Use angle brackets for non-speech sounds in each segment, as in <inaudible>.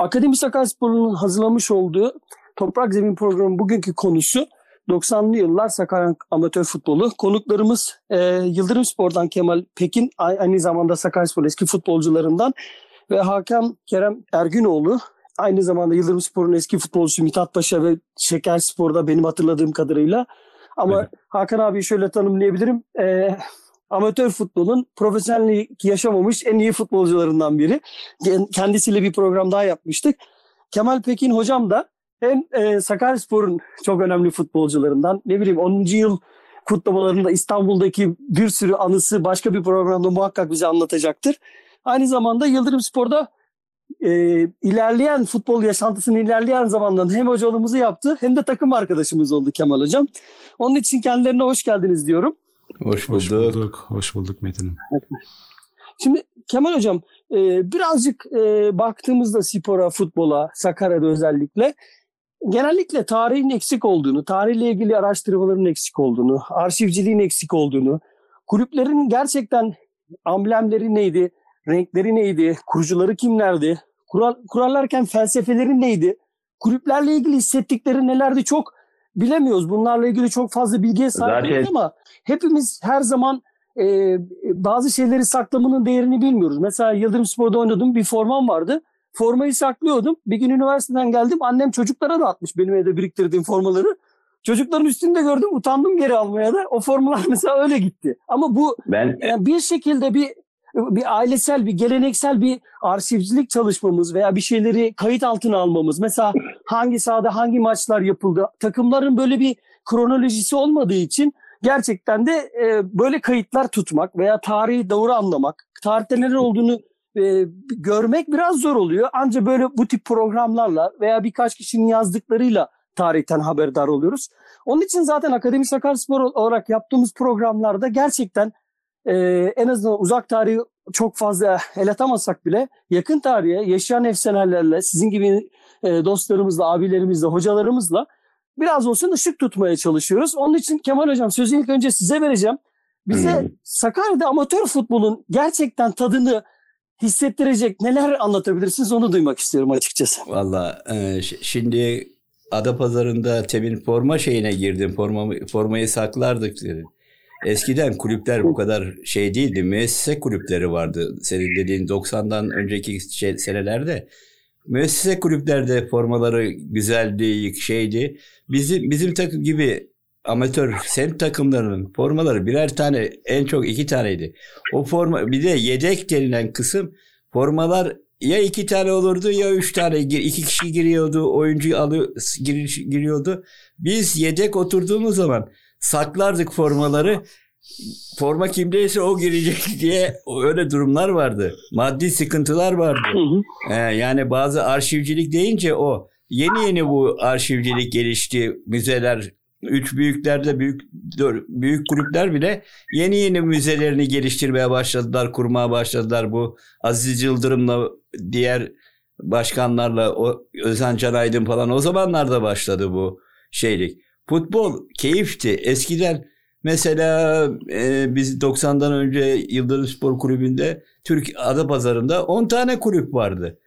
Akademi Sakaryaspor'un hazırlamış olduğu Toprak Zemin programı bugünkü konusu 90'lı yıllar Sakarya amatör futbolu. Konuklarımız e, Yıldırım Spor'dan Kemal Pekin, aynı zamanda Sakaryaspor eski futbolcularından ve Hakan Kerem Ergünoğlu, aynı zamanda Yıldırım Spor'un eski futbolcusu Mithat Paşa ve Şeker Spor'da benim hatırladığım kadarıyla. Ama evet. Hakan abi şöyle tanımlayabilirim. E, amatör futbolun profesyonellik yaşamamış en iyi futbolcularından biri. Kendisiyle bir program daha yapmıştık. Kemal Pekin hocam da hem e, Sakaryaspor'un çok önemli futbolcularından ne bileyim 10. yıl kutlamalarında İstanbul'daki bir sürü anısı başka bir programda muhakkak bize anlatacaktır. Aynı zamanda Yıldırım Spor'da e, ilerleyen futbol yaşantısının ilerleyen zamanlarında hem hocalığımızı yaptı hem de takım arkadaşımız oldu Kemal Hocam. Onun için kendilerine hoş geldiniz diyorum. Hoş bulduk. Hoş bulduk, hoş bulduk Metin'im. Şimdi Kemal Hocam e, birazcık e, baktığımızda spora, futbola, Sakarya'da özellikle genellikle tarihin eksik olduğunu, tarihle ilgili araştırmaların eksik olduğunu, arşivciliğin eksik olduğunu, kulüplerin gerçekten amblemleri neydi, renkleri neydi, kurucuları kimlerdi, kural, kurarlarken felsefeleri neydi, kulüplerle ilgili hissettikleri nelerdi çok bilemiyoruz. Bunlarla ilgili çok fazla bilgiye sahip değiliz ama hepimiz her zaman e, bazı şeyleri saklamanın değerini bilmiyoruz. Mesela Yıldırım Spor'da oynadım bir formam vardı. Formayı saklıyordum. Bir gün üniversiteden geldim. Annem çocuklara da atmış benim evde biriktirdiğim formaları. Çocukların üstünde gördüm. Utandım geri almaya da. O formalar <laughs> mesela öyle gitti. Ama bu ben yani bir şekilde bir bir ailesel, bir geleneksel bir arşivcilik çalışmamız veya bir şeyleri kayıt altına almamız. Mesela hangi sahada hangi maçlar yapıldı. Takımların böyle bir kronolojisi olmadığı için gerçekten de e, böyle kayıtlar tutmak veya tarihi doğru anlamak, tarihte neler olduğunu e, görmek biraz zor oluyor. Ancak böyle bu tip programlarla veya birkaç kişinin yazdıklarıyla tarihten haberdar oluyoruz. Onun için zaten Akademi Sakaryaspor olarak yaptığımız programlarda gerçekten e, en azından uzak tarihi çok fazla el atamasak bile yakın tarihe yaşayan efsanelerle sizin gibi e, dostlarımızla, abilerimizle, hocalarımızla biraz olsun ışık tutmaya çalışıyoruz. Onun için Kemal Hocam sözü ilk önce size vereceğim. Bize hmm. Sakarya'da amatör futbolun gerçekten tadını hissettirecek neler anlatabilirsiniz onu duymak istiyorum açıkçası. Valla e, şimdi Adapazarı'nda temin forma şeyine girdim. Forma, formayı saklardık. Dedi. Eskiden kulüpler bu kadar şey değildi. Müessese kulüpleri vardı. Senin dediğin 90'dan önceki şey, senelerde. Müessese kulüplerde formaları güzeldi, şeydi. Bizim bizim takım gibi amatör semt takımlarının formaları birer tane en çok iki taneydi. O forma bir de yedek denilen kısım formalar ya iki tane olurdu ya üç tane iki kişi giriyordu oyuncu alıyor gir, giriyordu. Biz yedek oturduğumuz zaman saklardık formaları. Forma kimdeyse o girecek <laughs> diye öyle durumlar vardı. Maddi sıkıntılar vardı. Ee, yani bazı arşivcilik deyince o yeni yeni bu arşivcilik gelişti. Müzeler üç büyüklerde büyük büyük kulüpler bile yeni yeni müzelerini geliştirmeye başladılar, kurmaya başladılar. Bu Aziz Yıldırım'la diğer başkanlarla o Özen Can Aydın falan o zamanlarda başladı bu şeylik. Futbol keyifti. Eskiden mesela e, biz 90'dan önce Yıldırım Spor Kulübü'nde Türk Adapazarı'nda 10 tane kulüp vardı.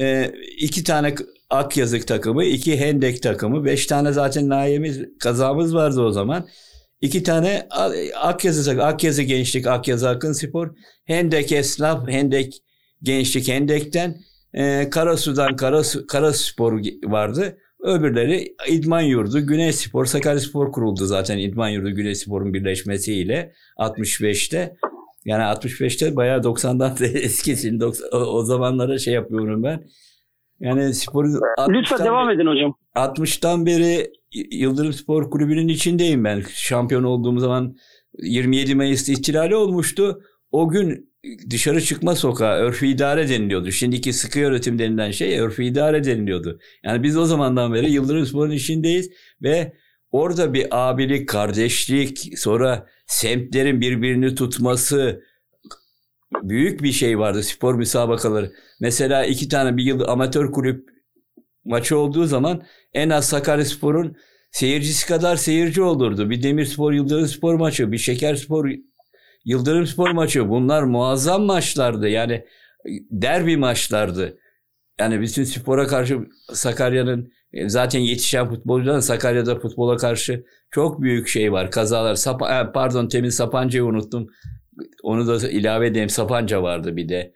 E, iki tane Akyazık takımı, iki Hendek takımı, beş tane zaten nayemiz, kazamız vardı o zaman. İki tane Akyazı Akyazı Gençlik, Akyazı Akın Spor, Hendek Esnaf, Hendek Gençlik, Hendek'ten e, Karasu'dan Karasu, Karaspor vardı. Öbürleri İdman Yurdu, Güney Spor, Sakarya Spor kuruldu zaten İdman Yurdu, Güney Spor'un birleşmesiyle 65'te. Yani 65'te bayağı 90'dan da <laughs> eski. 90, o, o zamanlara şey yapıyorum ben. Yani spor Lütfen devam edin hocam. 60'tan beri Yıldırım Spor Kulübü'nün içindeyim ben. Şampiyon olduğum zaman 27 Mayıs'ta ihtilali olmuştu. O gün dışarı çıkma sokağa örfü idare deniliyordu. Şimdiki sıkı yönetim denilen şey örfü idare deniliyordu. Yani biz o zamandan beri Yıldırım Spor'un içindeyiz ve orada bir abilik, kardeşlik, sonra semtlerin birbirini tutması, büyük bir şey vardı spor müsabakaları. Mesela iki tane bir yıl amatör kulüp maçı olduğu zaman en az Sakaryaspor'un seyircisi kadar seyirci olurdu. Bir Demirspor Yıldırım Spor maçı, bir Şekerspor Yıldırım Spor maçı bunlar muazzam maçlardı. Yani derbi maçlardı. yani bütün spora karşı Sakarya'nın e, zaten yetişen futbolcuların Sakarya'da futbola karşı çok büyük şey var. Kazalar. Sapa, e, pardon Temin Sapanca'yı unuttum. Onu da ilave edeyim. Sapanca vardı bir de.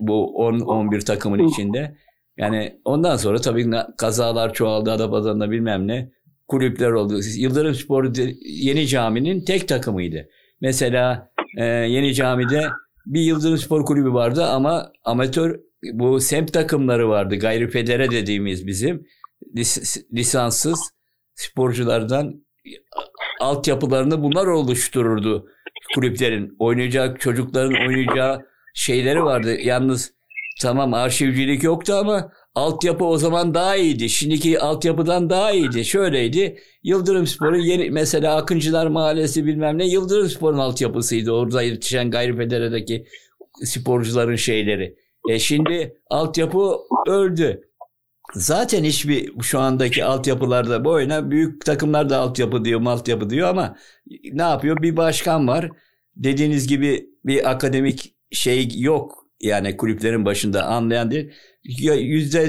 Bu 10-11 takımın içinde. Yani ondan sonra tabii kazalar çoğaldı. Adapazarı'nda bilmem ne. Kulüpler oldu. Yıldırım Spor Yeni Cami'nin tek takımıydı. Mesela e, Yeni Cami'de bir Yıldırım Spor Kulübü vardı ama amatör bu semt takımları vardı. Gayri federe dediğimiz bizim lis, lisanssız sporculardan altyapılarını bunlar oluştururdu kulüplerin. Oynayacak çocukların oynayacağı şeyleri vardı. Yalnız tamam arşivcilik yoktu ama altyapı o zaman daha iyiydi. Şimdiki altyapıdan daha iyiydi. Şöyleydi. Yıldırım Spor'un yeni mesela Akıncılar Mahallesi bilmem ne Yıldırım Spor'un altyapısıydı. Orada yetişen Gayri Federe'deki sporcuların şeyleri. E şimdi altyapı öldü. Zaten hiçbir şu andaki altyapılarda bu oyuna büyük takımlar da altyapı diyor, altyapı diyor ama ne yapıyor? Bir başkan var. Dediğiniz gibi bir akademik şey yok. Yani kulüplerin başında anlayan değil. Yüzde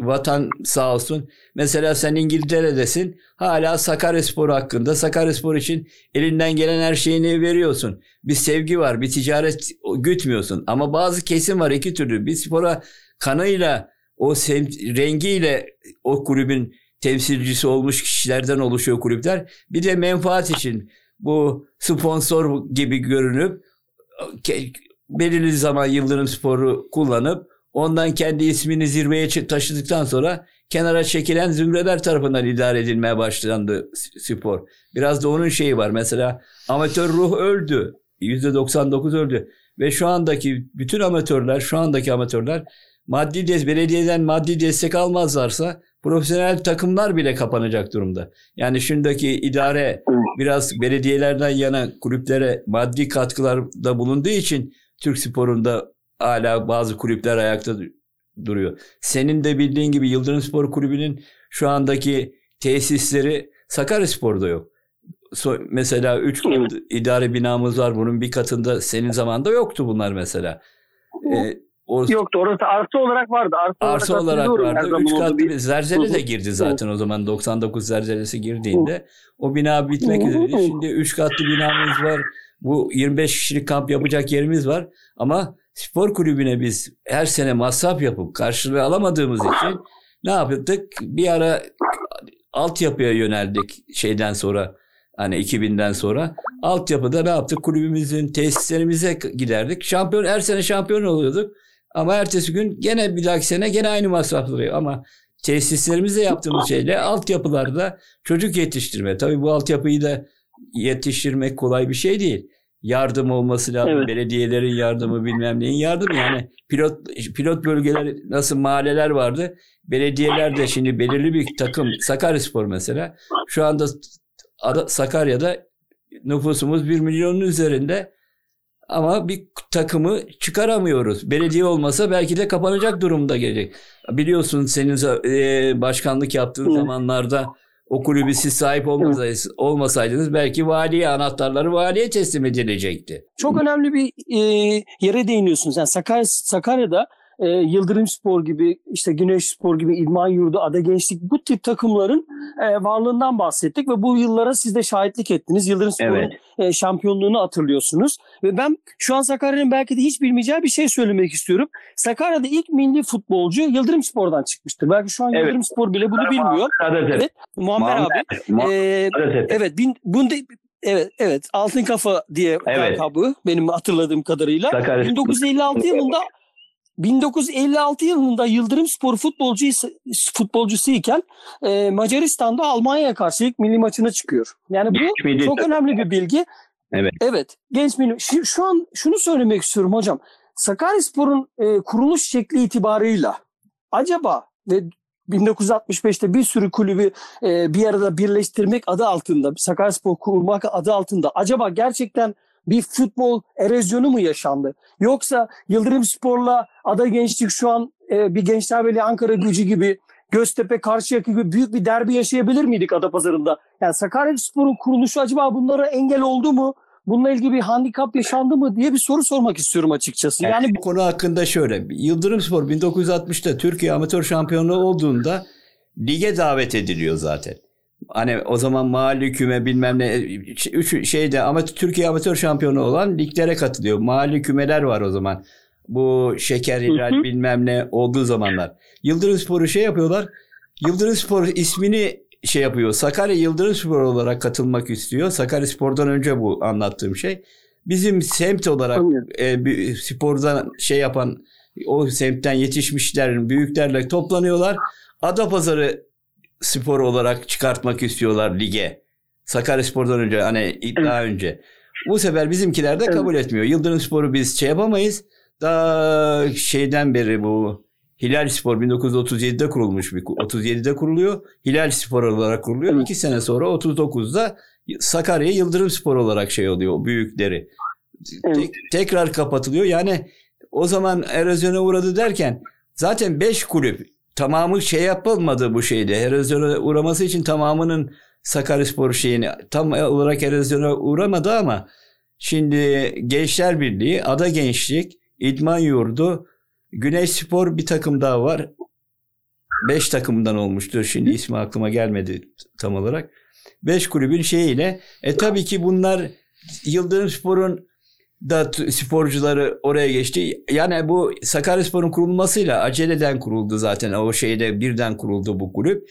vatan sağ olsun. Mesela sen İngiltere'desin. Hala Sakaryaspor hakkında. Sakaryaspor için elinden gelen her şeyini veriyorsun. Bir sevgi var. Bir ticaret gütmüyorsun. Ama bazı kesim var iki türlü. Bir spora kanıyla o rengiyle o kulübün temsilcisi olmuş kişilerden oluşuyor kulüpler. Bir de menfaat için bu sponsor gibi görünüp belirli zaman Yıldırım Spor'u kullanıp ondan kendi ismini zirveye taşıdıktan sonra kenara çekilen zümreler tarafından idare edilmeye başlandı spor. Biraz da onun şeyi var. Mesela amatör ruh öldü. %99 öldü. Ve şu andaki bütün amatörler, şu andaki amatörler maddi des belediyeden maddi destek almazlarsa profesyonel takımlar bile kapanacak durumda. Yani şundaki idare biraz belediyelerden yana kulüplere maddi katkılarda bulunduğu için Türk sporunda hala bazı kulüpler ayakta duruyor. Senin de bildiğin gibi Yıldırım Spor Kulübü'nün şu andaki tesisleri Sakaryaspor'da yok. So, mesela 3 kat idare binamız var. Bunun bir katında senin zamanda yoktu bunlar mesela. Ee, o, Yoktu. Orası arsa olarak vardı. Arsa, arsa olarak, olarak vardı. Üç katlı bir zerzele de girdi zaten o zaman 99 zerzelesi girdiğinde. O bina bitmek üzere. Şimdi üç katlı binamız var. Bu 25 kişilik kamp yapacak yerimiz var. Ama spor kulübüne biz her sene masraf yapıp karşılığı alamadığımız için ne yaptık? Bir ara altyapıya yöneldik şeyden sonra hani 2000'den sonra. Altyapıda ne yaptık? Kulübümüzün tesislerimize giderdik. Şampiyon her sene şampiyon oluyorduk. Ama ertesi gün gene bir dahaki sene gene aynı masrafları ama tesislerimizde yaptığımız şeyle altyapılarda çocuk yetiştirme. Tabii bu altyapıyı da yetiştirmek kolay bir şey değil. Yardım olması lazım. Evet. Belediyelerin yardımı bilmem neyin yardımı. Yani pilot pilot bölgeler nasıl mahalleler vardı. Belediyeler de şimdi belirli bir takım Sakaryaspor mesela şu anda Sakarya'da nüfusumuz 1 milyonun üzerinde ama bir takımı çıkaramıyoruz. Belediye olmasa belki de kapanacak durumda gelecek. Biliyorsun senin e, başkanlık yaptığın Hı. zamanlarda o kulübü siz sahip olmasaydınız, olmasaydınız belki valiye anahtarları valiye teslim edilecekti. Çok önemli bir e, yere değiniyorsun sen. Sakar, Sakarya'da e, Yıldırım Spor gibi, işte Güneş Spor gibi, İdman Yurdu, Ada Gençlik bu tip takımların e, varlığından bahsettik ve bu yıllara siz de şahitlik ettiniz. Yıldırım Spor'un evet. e, şampiyonluğunu hatırlıyorsunuz. Ve ben şu an Sakarya'nın belki de hiç bilmeyeceği bir şey söylemek istiyorum. Sakarya'da ilk milli futbolcu Yıldırım Spor'dan çıkmıştır. Belki şu an evet. Yıldırım Spor bile bunu bilmiyor. Evet, evet. Muammer, Muammer abi. Muammer. Ee, evet, bin, bunda Evet, evet. Altın Kafa diye evet. kabı benim hatırladığım kadarıyla. Sakarya 1956 yılında 1956 yılında Yıldırım Spor futbolcu futbolcusu iken e, Macaristan'da Almanya'ya karşı ilk milli maçına çıkıyor. Yani bu çok önemli bir bilgi. Evet. Evet. Genç milli. Şu, şu an şunu söylemek istiyorum hocam. Sakaryaspor'un e, kuruluş şekli itibarıyla acaba ve 1965'te bir sürü kulübü e, bir arada birleştirmek adı altında, Sakaryaspor kurmak adı altında acaba gerçekten bir futbol erozyonu mu yaşandı? Yoksa Yıldırım Spor'la Ada Gençlik şu an e, bir Gençler Birliği Ankara gücü gibi Göztepe Karşıyaka gibi büyük bir derbi yaşayabilir miydik Adapazarı'nda? Yani Sakarya Spor'un kuruluşu acaba bunlara engel oldu mu? bununla ilgili bir handikap yaşandı mı diye bir soru sormak istiyorum açıkçası. Yani bu konu hakkında şöyle. Yıldırım Spor 1960'ta Türkiye amatör şampiyonu olduğunda lige davet ediliyor zaten. Hani o zaman mahalli küme bilmem ne üç şeyde ama Türkiye amatör şampiyonu olan liglere katılıyor. Mahalli kümeler var o zaman. Bu şeker hilal bilmem ne olduğu zamanlar. Yıldırım Spor'u şey yapıyorlar. Yıldırım Spor ismini şey yapıyor. Sakarya Yıldırım Spor olarak katılmak istiyor. Sakarya Spor'dan önce bu anlattığım şey. Bizim semt olarak e, bir spordan şey yapan o semtten yetişmişlerin büyüklerle toplanıyorlar. Adapazarı spor olarak çıkartmak istiyorlar lige. Sakarya Spor'dan önce hani daha önce. Bu sefer bizimkiler de kabul etmiyor. Yıldırım Spor'u biz şey yapamayız. Daha şeyden beri bu Hilal Spor 1937'de kurulmuş bir 37'de kuruluyor. Hilal Spor olarak kuruluyor. Evet. İki sene sonra 39'da Sakarya Yıldırım Spor olarak şey oluyor büyükleri. Evet. Tek, tekrar kapatılıyor. Yani o zaman erozyona uğradı derken zaten 5 kulüp tamamı şey yapılmadı bu şeyde. Erozyona uğraması için tamamının Sakaryaspor şeyini tam olarak erozyona uğramadı ama şimdi Gençler Birliği, Ada Gençlik, İdman Yurdu, Güneş Spor bir takım daha var. Beş takımdan olmuştur. Şimdi ismi aklıma gelmedi tam olarak. Beş kulübün şeyiyle. E tabii ki bunlar Yıldırım Spor'un da sporcuları oraya geçti. Yani bu Sakaryaspor'un kurulmasıyla aceleden kuruldu zaten. O şeyde birden kuruldu bu kulüp.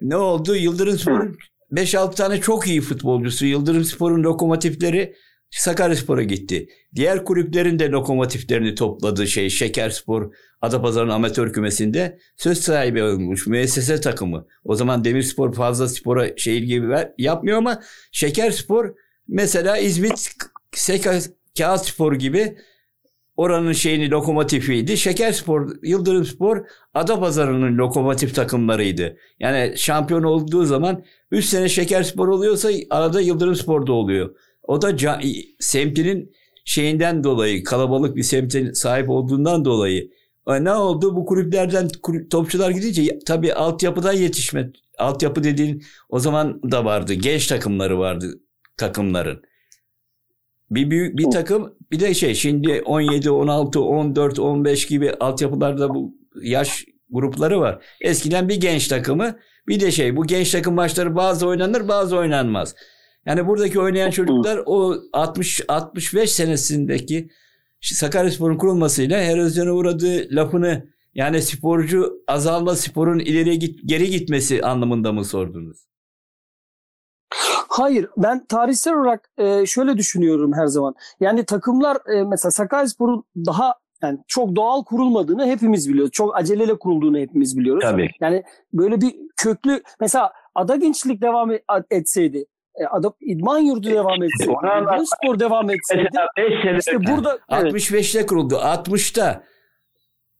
Ne oldu? Yıldırım Spor'un 5-6 tane çok iyi futbolcusu. Yıldırım Spor'un lokomotifleri Sakaryaspor'a gitti. Diğer kulüplerin de lokomotiflerini topladı şey Şekerspor Adapazarı'nın amatör kümesinde söz sahibi olmuş müessese takımı. O zaman Demirspor fazla spora şey ver, yapmıyor ama Şekerspor mesela İzmit Seka Kağıt Spor gibi oranın şeyini lokomotifiydi. Şekerspor, Yıldırım Spor Adapazarı'nın lokomotif takımlarıydı. Yani şampiyon olduğu zaman 3 sene Şekerspor oluyorsa arada Yıldırım Spor da oluyor. O da semtinin şeyinden dolayı kalabalık bir semtin sahip olduğundan dolayı e, ne oldu? Bu kulüplerden topçular gidince tabii altyapıdan yetişme. Altyapı dediğin o zaman da vardı. Genç takımları vardı takımların. Bir büyük bir takım bir de şey şimdi 17, 16, 14, 15 gibi altyapılarda bu yaş grupları var. Eskiden bir genç takımı bir de şey bu genç takım maçları bazı oynanır bazı oynanmaz. Yani buradaki oynayan çocuklar o 60 65 senesindeki Sakaryaspor'un kurulmasıyla erozyona uğradığı lafını yani sporcu azalma sporun ileri git geri gitmesi anlamında mı sordunuz? Hayır ben tarihsel olarak e, şöyle düşünüyorum her zaman. Yani takımlar e, mesela Sakaryaspor'un daha yani çok doğal kurulmadığını hepimiz biliyoruz. Çok aceleyle kurulduğunu hepimiz biliyoruz. Tabii. Yani böyle bir köklü mesela Ada Gençlik devam etseydi e, Adap idman yurdu devam etseydi, idman spor devam etseydi. işte burada 65'te evet. kuruldu. 60'ta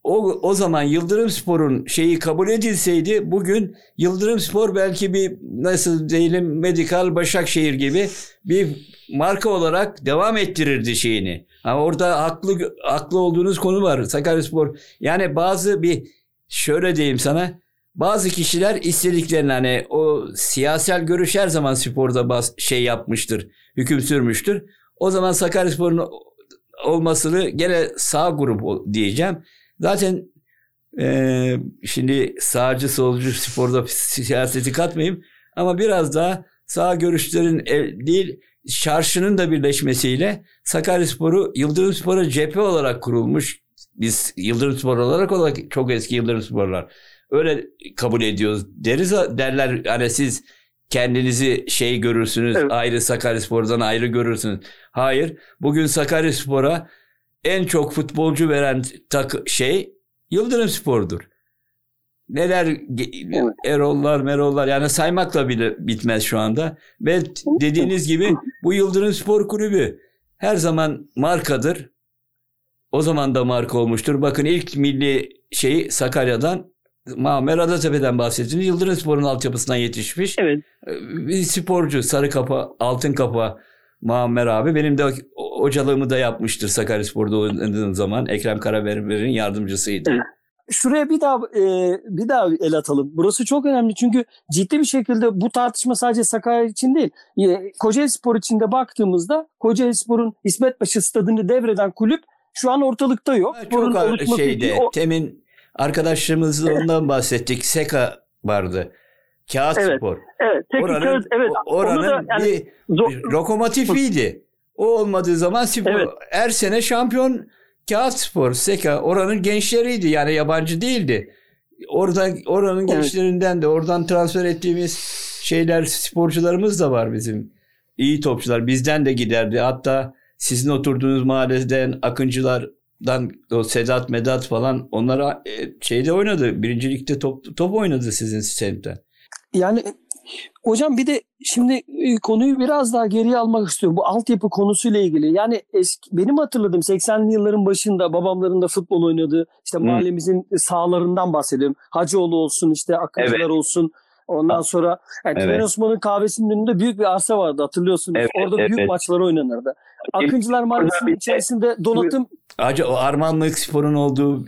o, o zaman Yıldırım Spor'un şeyi kabul edilseydi bugün Yıldırım Spor belki bir nasıl diyelim Medikal Başakşehir gibi bir marka olarak devam ettirirdi şeyini. Ama orada haklı haklı olduğunuz konu var Sakaryaspor. Yani bazı bir şöyle diyeyim sana bazı kişiler istediklerini hani o siyasal görüş her zaman sporda bas, şey yapmıştır, hüküm sürmüştür. O zaman Sakaryaspor'un olmasını gene sağ grup diyeceğim. Zaten e, şimdi sağcı solcu sporda siyaseti katmayayım ama biraz daha sağ görüşlerin el, değil çarşının da birleşmesiyle Sakaryaspor'u Yıldırım Spor'a cephe olarak kurulmuş. Biz Yıldırım Spor olarak olarak çok eski Yıldırım Sporlar öyle kabul ediyoruz deriz derler hani siz kendinizi şey görürsünüz evet. ayrı Sakaryaspor'dan ayrı görürsünüz. Hayır bugün Sakaryaspor'a en çok futbolcu veren tak şey Yıldırım Spor'dur. Neler evet. Erollar, Merollar yani saymakla bile bitmez şu anda. Ve dediğiniz gibi bu Yıldırım Spor Kulübü her zaman markadır. O zaman da marka olmuştur. Bakın ilk milli şeyi Sakarya'dan Mamer Adatepe'den bahsettiniz. Yıldırım Spor'un altyapısından yetişmiş. Evet. Bir sporcu sarı kafa, altın kafa Muammer abi. Benim de hocalığımı da yapmıştır Sakaryaspor'da oynadığım zaman. Ekrem Karaberber'in yardımcısıydı. Evet. şuraya bir daha e, bir daha el atalım. Burası çok önemli çünkü ciddi bir şekilde bu tartışma sadece Sakarya için değil. E, Kocaeli Spor için de baktığımızda Kocaeli Spor'un İsmetbaşı stadını devreden kulüp şu an ortalıkta yok. Çok Sporun şeyde o... temin arkadaşlarımızla ondan bahsettik. Seka vardı. Kağıt evet, spor. Evet. Tek oranın, kağıt, evet. Oranın da yani, bir, bir lokomotifiydi. O olmadığı zaman spor evet. her sene şampiyon Kağıt Spor, Seka oranın gençleriydi yani yabancı değildi. Orada oranın evet. gençlerinden de oradan transfer ettiğimiz şeyler sporcularımız da var bizim. İyi topçular bizden de giderdi. Hatta sizin oturduğunuz mahalleden Akıncılardan o Sedat Medat falan onlara e, şeyde oynadı. Birincilikte top, top oynadı sizin semtten. Yani Hocam bir de şimdi e, konuyu biraz daha geriye almak istiyorum. Bu altyapı konusuyla ilgili. Yani eski, benim hatırladığım 80'li yılların başında babamların da futbol oynadığı işte hmm. mahallemizin sahalarından bahsediyorum. Hacıoğlu olsun işte Akıncılar evet. olsun. Ondan sonra yani evet. Osman'ın kahvesinin önünde büyük bir arsa vardı hatırlıyorsunuz. Evet, Orada evet. büyük maçlar oynanırdı. Akıncılar Mahallesi'nin içerisinde donatım... Acı o Armanlık Spor'un olduğu,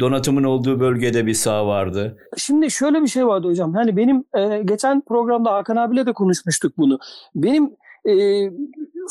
donatımın olduğu bölgede bir saha vardı. Şimdi şöyle bir şey vardı hocam. Hani benim e, geçen programda Hakan abiyle de konuşmuştuk bunu. Benim e,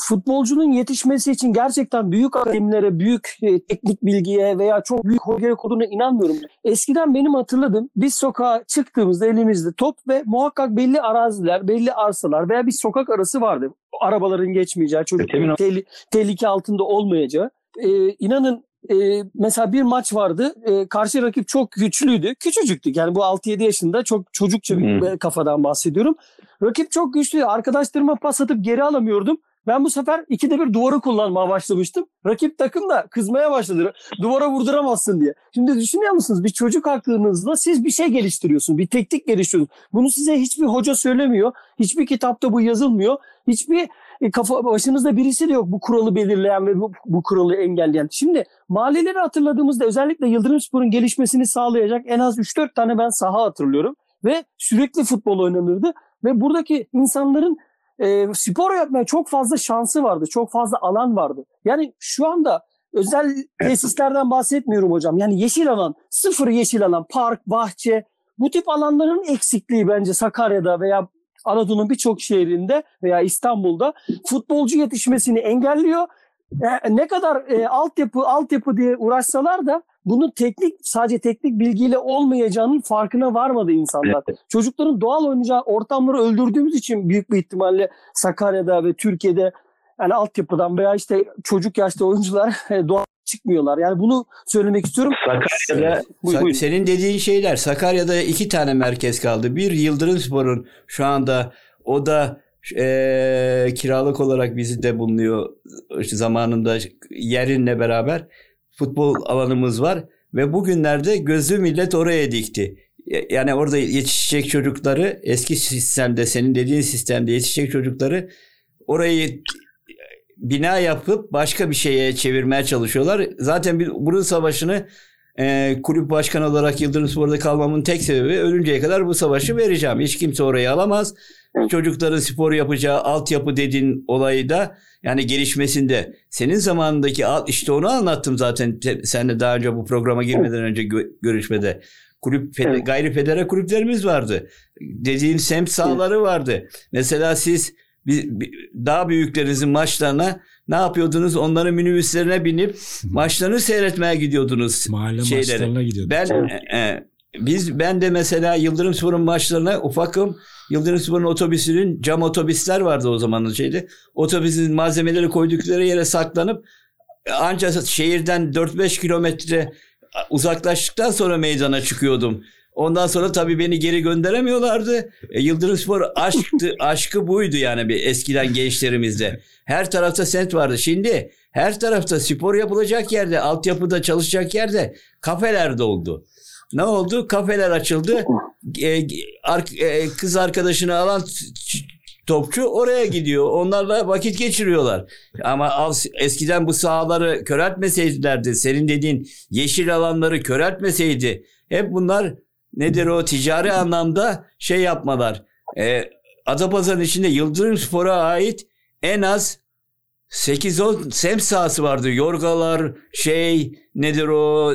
futbolcunun yetişmesi için gerçekten büyük akademilere, büyük e, teknik bilgiye veya çok büyük hoca koduna inanmıyorum. Eskiden benim hatırladığım biz sokağa çıktığımızda elimizde top ve muhakkak belli araziler, belli arsalar veya bir sokak arası vardı. Arabaların geçmeyeceği, çocukların tehli- tehlike altında olmayacağı. E, inanın e, mesela bir maç vardı. E, karşı rakip çok güçlüydü. Küçücüktük. Yani bu 6-7 yaşında çok çocukça bir hmm. kafadan bahsediyorum. Rakip çok güçlü. Arkadaşlarıma pas atıp geri alamıyordum. Ben bu sefer ikide bir duvarı kullanmaya başlamıştım. Rakip takım da kızmaya başladı. Duvara vurduramazsın diye. Şimdi düşünüyor musunuz? Bir çocuk aklınızla siz bir şey geliştiriyorsunuz. Bir teknik geliştiriyorsunuz. Bunu size hiçbir hoca söylemiyor. Hiçbir kitapta bu yazılmıyor. Hiçbir e, kafa başınızda birisi de yok bu kuralı belirleyen ve bu, bu kuralı engelleyen. Şimdi mahalleleri hatırladığımızda özellikle Yıldırım Spor'un gelişmesini sağlayacak en az 3-4 tane ben saha hatırlıyorum. Ve sürekli futbol oynanırdı. Ve buradaki insanların e, spor yapmaya çok fazla şansı vardı. Çok fazla alan vardı. Yani şu anda özel tesislerden bahsetmiyorum hocam. Yani yeşil alan, sıfır yeşil alan, park, bahçe bu tip alanların eksikliği bence Sakarya'da veya Anadolu'nun birçok şehrinde veya İstanbul'da futbolcu yetişmesini engelliyor. E, ne kadar e, altyapı altyapı diye uğraşsalar da bunun teknik sadece teknik bilgiyle olmayacağının farkına varmadı insanlar. Evet. Çocukların doğal oynayacağı ortamları öldürdüğümüz için büyük bir ihtimalle Sakarya'da ve Türkiye'de yani altyapıdan veya işte çocuk yaşta oyuncular <laughs> doğal çıkmıyorlar. Yani bunu söylemek istiyorum. Sakarya'da buyur, senin dediğin şeyler Sakarya'da iki tane merkez kaldı. Bir Yıldırım Spor'un şu anda o da e, kiralık olarak bizde bulunuyor işte zamanında yerinle beraber futbol alanımız var ve bugünlerde gözü millet oraya dikti. Yani orada yetişecek çocukları eski sistemde senin dediğin sistemde yetişecek çocukları orayı bina yapıp başka bir şeye çevirmeye çalışıyorlar. Zaten bir, bunun savaşını e, kulüp başkanı olarak Yıldırım Spor'da kalmamın tek sebebi ölünceye kadar bu savaşı vereceğim. Hiç kimse orayı alamaz. Çocukların spor yapacağı altyapı dediğin olayı da yani gelişmesinde senin zamanındaki işte onu anlattım zaten sen de daha önce bu programa girmeden önce gö- görüşmede. Kulüp evet. gayri federe kulüplerimiz vardı. Dediğin semt sahaları vardı. Mesela siz daha büyüklerinizin maçlarına ne yapıyordunuz? Onların minibüslerine binip maçlarını seyretmeye gidiyordunuz. Mahalle şeyleri. maçlarına gidiyorduk. Ben e, e, biz ben de mesela Yıldırım Spor'un maçlarına ufakım. Yıldırım Spor'un otobüsünün cam otobüsler vardı o zamanın şeydi. Otobüsün malzemeleri koydukları yere saklanıp ancak şehirden 4-5 kilometre uzaklaştıktan sonra meydana çıkıyordum. Ondan sonra tabii beni geri gönderemiyorlardı. E, Yıldırım Spor aşktı, <laughs> aşkı buydu yani bir eskiden gençlerimizde. Her tarafta sent vardı. Şimdi her tarafta spor yapılacak yerde, altyapıda çalışacak yerde kafeler doldu. Ne oldu? Kafeler açıldı. E, e, kız arkadaşını alan topçu oraya gidiyor. Onlarla vakit geçiriyorlar. Ama eskiden bu sahaları köreltmeseydilerdi, senin dediğin yeşil alanları köreltmeseydi, hep bunlar nedir o ticari anlamda şey yapmalar. E, Adapazarı'nın içinde Yıldırım Spor'a ait en az 8-10 semt sahası vardı. Yorgalar, şey nedir o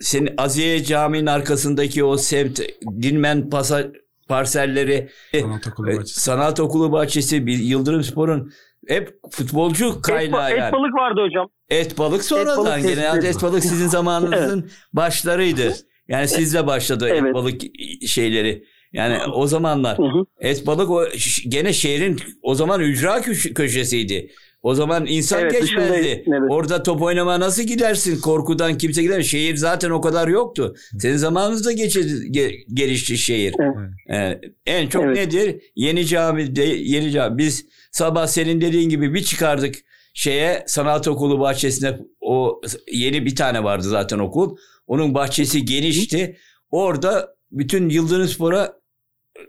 senin Aziye Camii'nin arkasındaki o semt Dinmen pasa, parselleri Sanat okulu e, bahçesi. sanat okulu bahçesi bir Yıldırım Spor'un hep futbolcu Et, kaynağı et yani. balık vardı hocam. Et balık sonradan. balık Genelde et balık sizin <laughs> zamanınızın başlarıydı. Yani sizle başladı et Evet. balık şeyleri. Yani o zamanlar Hı hı. et balık o gene şehrin o zaman ücra köş- köşesiydi. O zaman insan Evet, geçmezdi. Evet. Orada top oynamaya nasıl gidersin? Korkudan kimse gider. Şehir zaten o kadar yoktu. Senin zamanınızda geçe, ge- gelişti şehir. Evet. Ee, en çok Evet. nedir? Yeni camide yeni cami. Biz sabah senin dediğin gibi bir çıkardık şeye sanat okulu bahçesine o yeni bir tane vardı zaten okul. Onun bahçesi genişti. Orada bütün Yıldırım Spor'a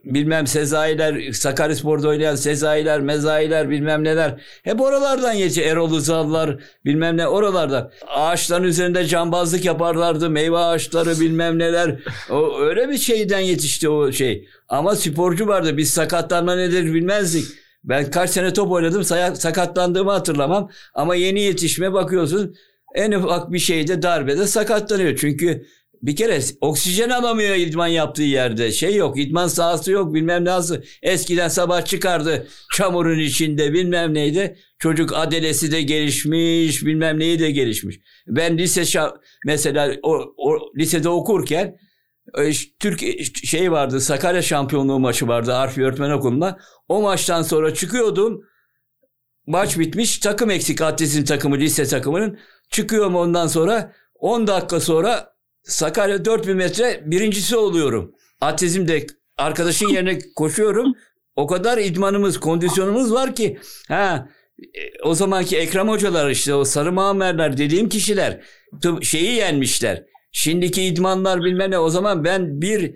bilmem Sezailer, Sakaryaspor'da oynayan Sezailer, Mezailer bilmem neler. Hep oralardan geçti. Erol Uzallar bilmem ne oralardan. Ağaçların üzerinde cambazlık yaparlardı. Meyve ağaçları bilmem neler. O öyle bir şeyden yetişti o şey. Ama sporcu vardı. Biz sakatlanma nedir bilmezdik. Ben kaç sene top oynadım sakatlandığımı hatırlamam. Ama yeni yetişme bakıyorsun en ufak bir şeyde darbede sakatlanıyor. Çünkü bir kere oksijen alamıyor idman yaptığı yerde. Şey yok idman sahası yok bilmem nasıl. Eskiden sabah çıkardı çamurun içinde bilmem neydi. Çocuk adelesi de gelişmiş bilmem neyi de gelişmiş. Ben lise şa- mesela o, o lisede okurken e, Türk e, şey vardı Sakarya şampiyonluğu maçı vardı Arfi Öğretmen Okulu'nda. O maçtan sonra çıkıyordum. Maç bitmiş takım eksik atletizm takımı lise takımının. Çıkıyorum ondan sonra 10 dakika sonra Sakarya 4000 metre birincisi oluyorum. Atletizmde arkadaşın <laughs> yerine koşuyorum. O kadar idmanımız, kondisyonumuz var ki. Ha, e, o zamanki Ekrem hocalar işte o sarı mamerler dediğim kişiler şeyi yenmişler. Şimdiki idmanlar bilmem ne o zaman ben bir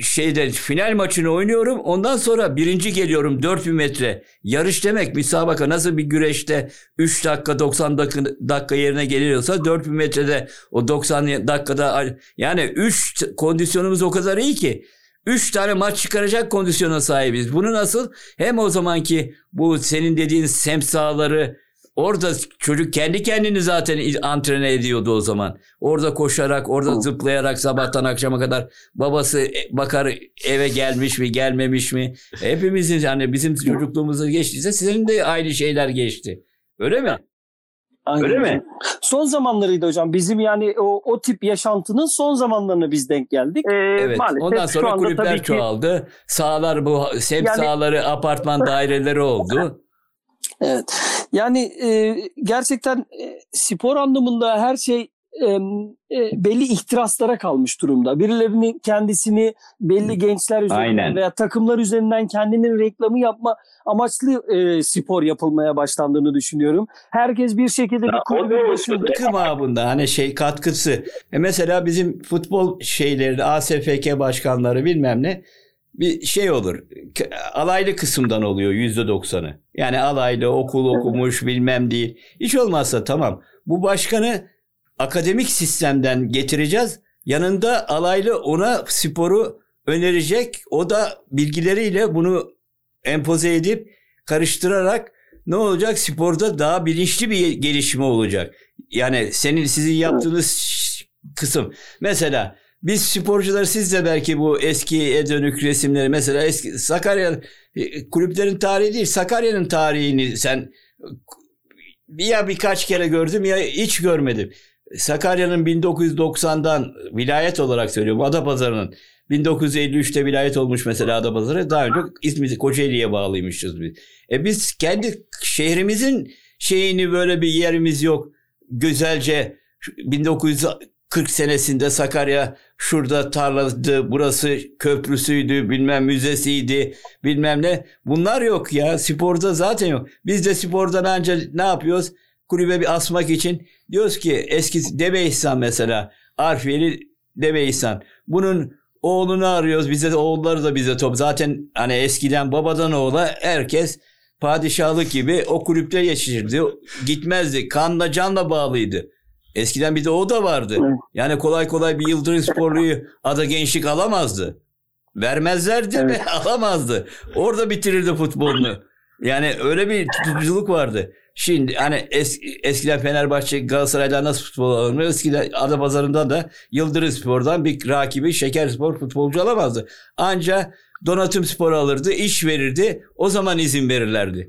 şeyde final maçını oynuyorum. Ondan sonra birinci geliyorum 4000 metre. Yarış demek müsabaka nasıl bir güreşte 3 dakika 90 dakika, dakika yerine geliyorsa 4000 metrede o 90 dakikada yani 3 kondisyonumuz o kadar iyi ki 3 tane maç çıkaracak kondisyona sahibiz. Bunu nasıl hem o zamanki bu senin dediğin semt sahaları Orada çocuk kendi kendini zaten antrene ediyordu o zaman. Orada koşarak, orada zıplayarak sabahtan akşama kadar babası e, bakar eve gelmiş mi, gelmemiş mi? Hepimizin yani bizim çocukluğumuzda geçtiyse sizin de aynı şeyler geçti. Öyle mi? Aynen. Öyle mi? Son zamanlarıydı hocam. Bizim yani o, o tip yaşantının son zamanlarına biz denk geldik. Ee, Evet. maalesef Ondan sonra kulüpler tabii ki- çoğaldı. Sahalar bu semt Yani- sahaları, apartman daireleri oldu. <laughs> Evet. Yani e, gerçekten e, spor anlamında her şey e, belli ihtiraslara kalmış durumda. Birilerinin kendisini belli gençler üzerinden Aynen. veya takımlar üzerinden kendinin reklamı yapma amaçlı e, spor yapılmaya başlandığını düşünüyorum. Herkes bir şekilde bir kulübün başında. Takım abında hani şey katkısı. E mesela bizim futbol şeyleri ASFK başkanları bilmem ne bir şey olur. Alaylı kısımdan oluyor yüzde doksanı. Yani alaylı okul okumuş bilmem değil. Hiç olmazsa tamam. Bu başkanı akademik sistemden getireceğiz. Yanında alaylı ona sporu önerecek. O da bilgileriyle bunu empoze edip karıştırarak ne olacak? Sporda daha bilinçli bir gelişme olacak. Yani senin sizin yaptığınız kısım. Mesela biz sporcular siz de belki bu eskiye dönük resimleri mesela eski Sakarya e, kulüplerin tarihi değil Sakarya'nın tarihini sen ya birkaç kere gördüm ya hiç görmedim. Sakarya'nın 1990'dan vilayet olarak söylüyorum Adapazarı'nın 1953'te vilayet olmuş mesela Adapazarı. Daha önce İzmir Kocaeli'ye bağlıymışız biz. E biz kendi şehrimizin şeyini böyle bir yerimiz yok. Güzelce 1940 senesinde Sakarya şurada tarladı, burası köprüsüydü, bilmem müzesiydi, bilmem ne. Bunlar yok ya. Sporda zaten yok. Biz de spordan ancak ne yapıyoruz? Kulübe bir asmak için diyoruz ki eski Deve İhsan mesela. Arfiyeli Deve İhsan. Bunun oğlunu arıyoruz. Bize oğulları da bize top. Zaten hani eskiden babadan oğula herkes padişahlık gibi o kulüpte yetişirdi. Gitmezdi. Kanla canla bağlıydı. Eskiden bir de o da vardı. Evet. Yani kolay kolay bir Yıldırım Sporlu'yu Ada Gençlik alamazdı. Vermezler değil <laughs> mi? Alamazdı. Orada bitirirdi futbolunu. Yani öyle bir tutuculuk vardı. Şimdi hani es, eskiden Fenerbahçe Galatasaray'dan nasıl futbol alınır? Eskiden Adapazarı'nda da Yıldırım Spor'dan bir rakibi Şekerspor futbolcu alamazdı. Anca Donatım Spor alırdı, iş verirdi. O zaman izin verirlerdi.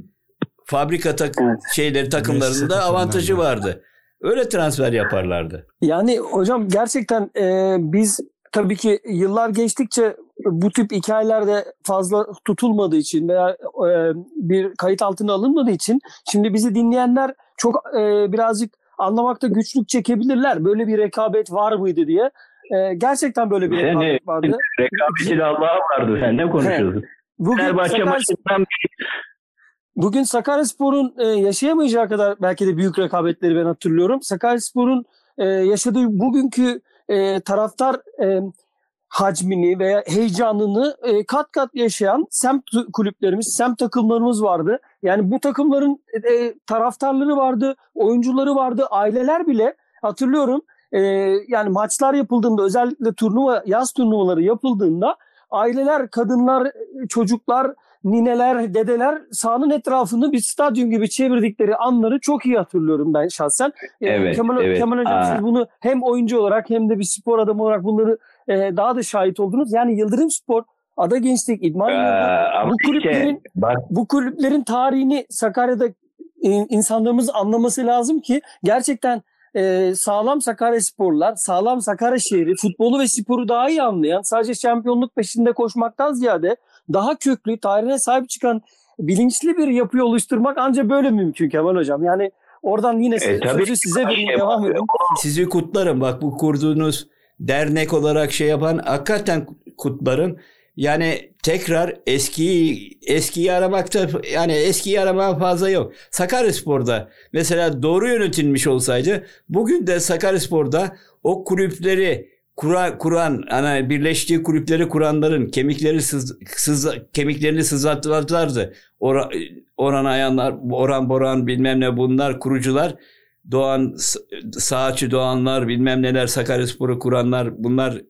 Fabrika tak Evet. şeyleri takımlarında avantajı vardı. Öyle transfer yaparlardı. Yani hocam gerçekten e, biz tabii ki yıllar geçtikçe bu tip hikayelerde fazla tutulmadığı için veya e, bir kayıt altına alınmadığı için şimdi bizi dinleyenler çok e, birazcık anlamakta güçlük çekebilirler. Böyle bir rekabet var mıydı diye. E, gerçekten böyle bir rekabet ne- vardı. Rekabeti Allah'a vardı. Sen ne konuşuyorsun? Bugün Fenerbahçe Sakarya- maçından Bugün Sakaryaspor'un e, yaşayamayacağı kadar belki de büyük rekabetleri ben hatırlıyorum. Sakaryaspor'un e, yaşadığı bugünkü e, taraftar e, hacmini veya heyecanını e, kat kat yaşayan semt kulüplerimiz, semt takımlarımız vardı. Yani bu takımların e, taraftarları vardı, oyuncuları vardı, aileler bile hatırlıyorum. E, yani maçlar yapıldığında özellikle turnuva, yaz turnuvaları yapıldığında aileler, kadınlar, çocuklar nineler, dedeler sahanın etrafını bir stadyum gibi çevirdikleri anları çok iyi hatırlıyorum ben şahsen. Ee, Evet, Kemal, evet. Kemal Hocam Aa. siz bunu hem oyuncu olarak hem de bir spor adamı olarak bunları e, daha da şahit oldunuz. Yani Yıldırım Spor, Ada Gençlik, İdman Ee, Yurdu, bu işte kulüplerin bak bu kulüplerin tarihini Sakarya'da e, insanlarımız anlaması lazım ki gerçekten e, sağlam Sakarya sporlar, sağlam Sakarya şehri futbolu ve sporu daha iyi anlayan, sadece şampiyonluk peşinde koşmaktan ziyade daha köklü, tarihine sahip çıkan bilinçli bir yapıyı oluşturmak ancak böyle mümkün Kemal Hocam. Yani oradan yine E, tabii. sözü size vereyim, Şey devam edin. Sizi kutlarım. Bak bu kurduğunuz dernek olarak şey yapan hakikaten kutlarım. Yani tekrar eskiyi eskiyi aramakta yani eskiyi aramaya fazla yok. Sakaryaspor'da mesela doğru yönetilmiş olsaydı bugün de Sakaryaspor'da o kulüpleri kura, kuran hani birleştiği kulüpleri kuranların kemikleri sız, sız, kemiklerini sızlattılardı. Ora, Orhan Ayanlar, Orhan Boran bilmem ne bunlar kurucular. Doğan, Sağçı Doğanlar bilmem neler Sakaryaspor'u kuranlar bunlar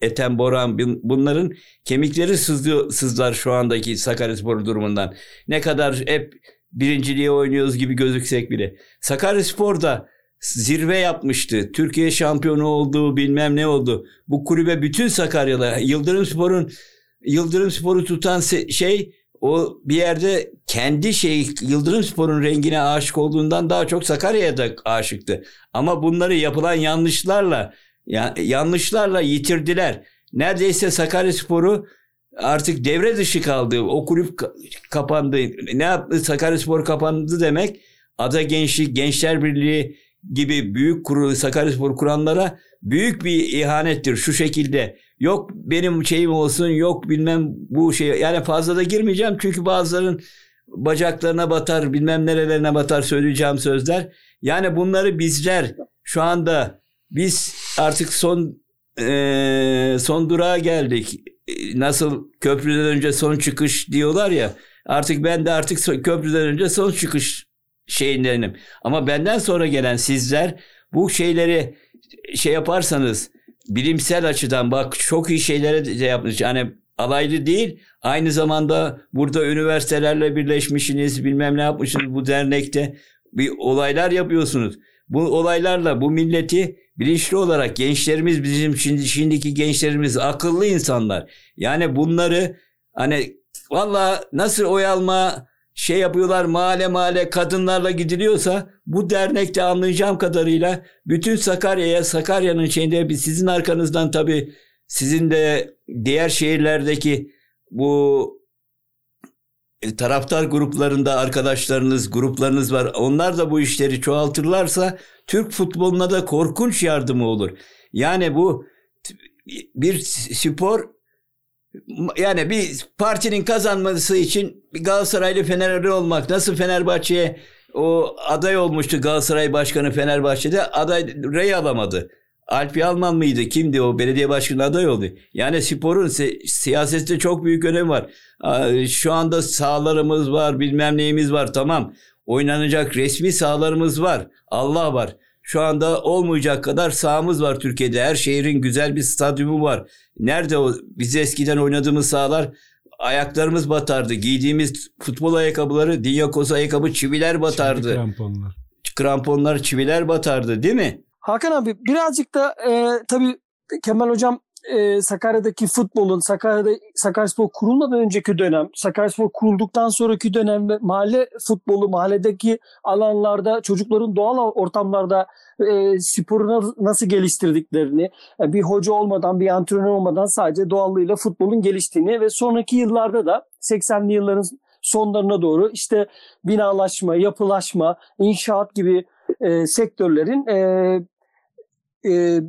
Ethem Boran bunların kemikleri sızlıyor, sızlar şu andaki Sakaryaspor durumundan. Ne kadar hep birinciliğe oynuyoruz gibi gözüksek bile. Sakaryaspor da zirve yapmıştı. Türkiye şampiyonu oldu bilmem ne oldu. Bu kulübe bütün Sakaryalı Yıldırım Spor'un Yıldırım Spor'u tutan şey o bir yerde kendi şey Yıldırım Spor'un rengine aşık olduğundan daha çok Sakarya'ya da aşıktı. Ama bunları yapılan yanlışlarla ya, yanlışlarla yitirdiler. Neredeyse Sakaryaspor'u artık devre dışı kaldı. O kulüp ka- kapandı. Ne yaptı? Sakaryaspor kapandı demek. Ada Gençlik, Gençler Birliği gibi büyük kuru Sakaryaspor kuranlara büyük bir ihanettir şu şekilde. Yok benim şeyim olsun, yok bilmem bu şey. Yani fazla da girmeyeceğim çünkü bazıların bacaklarına batar, bilmem nerelerine batar söyleyeceğim sözler. Yani bunları bizler şu anda biz artık son eee, son durağa geldik. E, Nasıl köprüden önce son çıkış diyorlar ya. Artık ben de artık köprüden önce son çıkış şeyindenim. Ama benden sonra gelen sizler bu şeyleri şey yaparsanız bilimsel açıdan bak çok iyi şeylere de yapmış. Yani alaylı değil aynı zamanda burada üniversitelerle birleşmişsiniz bilmem ne yapmışsınız bu dernekte bir olaylar yapıyorsunuz. Bu olaylarla bu milleti bilinçli olarak gençlerimiz bizim şimdi şimdiki gençlerimiz akıllı insanlar. Yani bunları hani valla nasıl oy alma şey yapıyorlar mahalle mahalle kadınlarla gidiliyorsa bu dernekte anlayacağım kadarıyla bütün Sakarya'ya Sakarya'nın şeyinde sizin arkanızdan tabii sizin de diğer şehirlerdeki bu e, taraftar gruplarında arkadaşlarınız, gruplarınız var. Onlar da bu işleri çoğaltırlarsa Türk futboluna da korkunç yardımı olur. Yani bu bir spor yani bir partinin kazanması için Galatasaraylı Fenerli olmak nasıl Fenerbahçe'ye o aday olmuştu Galatasaray Başkanı Fenerbahçe'de aday rey alamadı. Alpi Alman mıydı? Kimdi o? Belediye başkanı aday oldu. Yani sporun si- siyasette çok büyük önemi var. Şu anda sahalarımız var, bilmem neyimiz var. Tamam. Oynanacak resmi sahalarımız var. Allah var. Şu anda olmayacak kadar sahamız var Türkiye'de. Her şehrin güzel bir stadyumu var. Nerede o biz eskiden oynadığımız sahalar? ayaklarımız batardı. Giydiğimiz futbol ayakkabıları Dinyakos ayakkabı çiviler batardı. Çelik kramponlar. Kramponlar çiviler batardı değil mi? Hakan abi birazcık da e, tabii Kemal Hocam e, Sakarya'daki futbolun, Sakarya'da Sakaryaspor kurulmadan önceki dönem, Sakaryaspor kurulduktan sonraki dönem ve mahalle futbolu, mahalledeki alanlarda çocukların doğal ortamlarda e, sporu nasıl geliştirdiklerini, e, bir hoca olmadan, bir antrenör olmadan sadece doğallığıyla futbolun geliştiğini ve sonraki yıllarda da 80'li yılların sonlarına doğru işte binalaşma, yapılaşma, inşaat gibi e, sektörlerin e, e,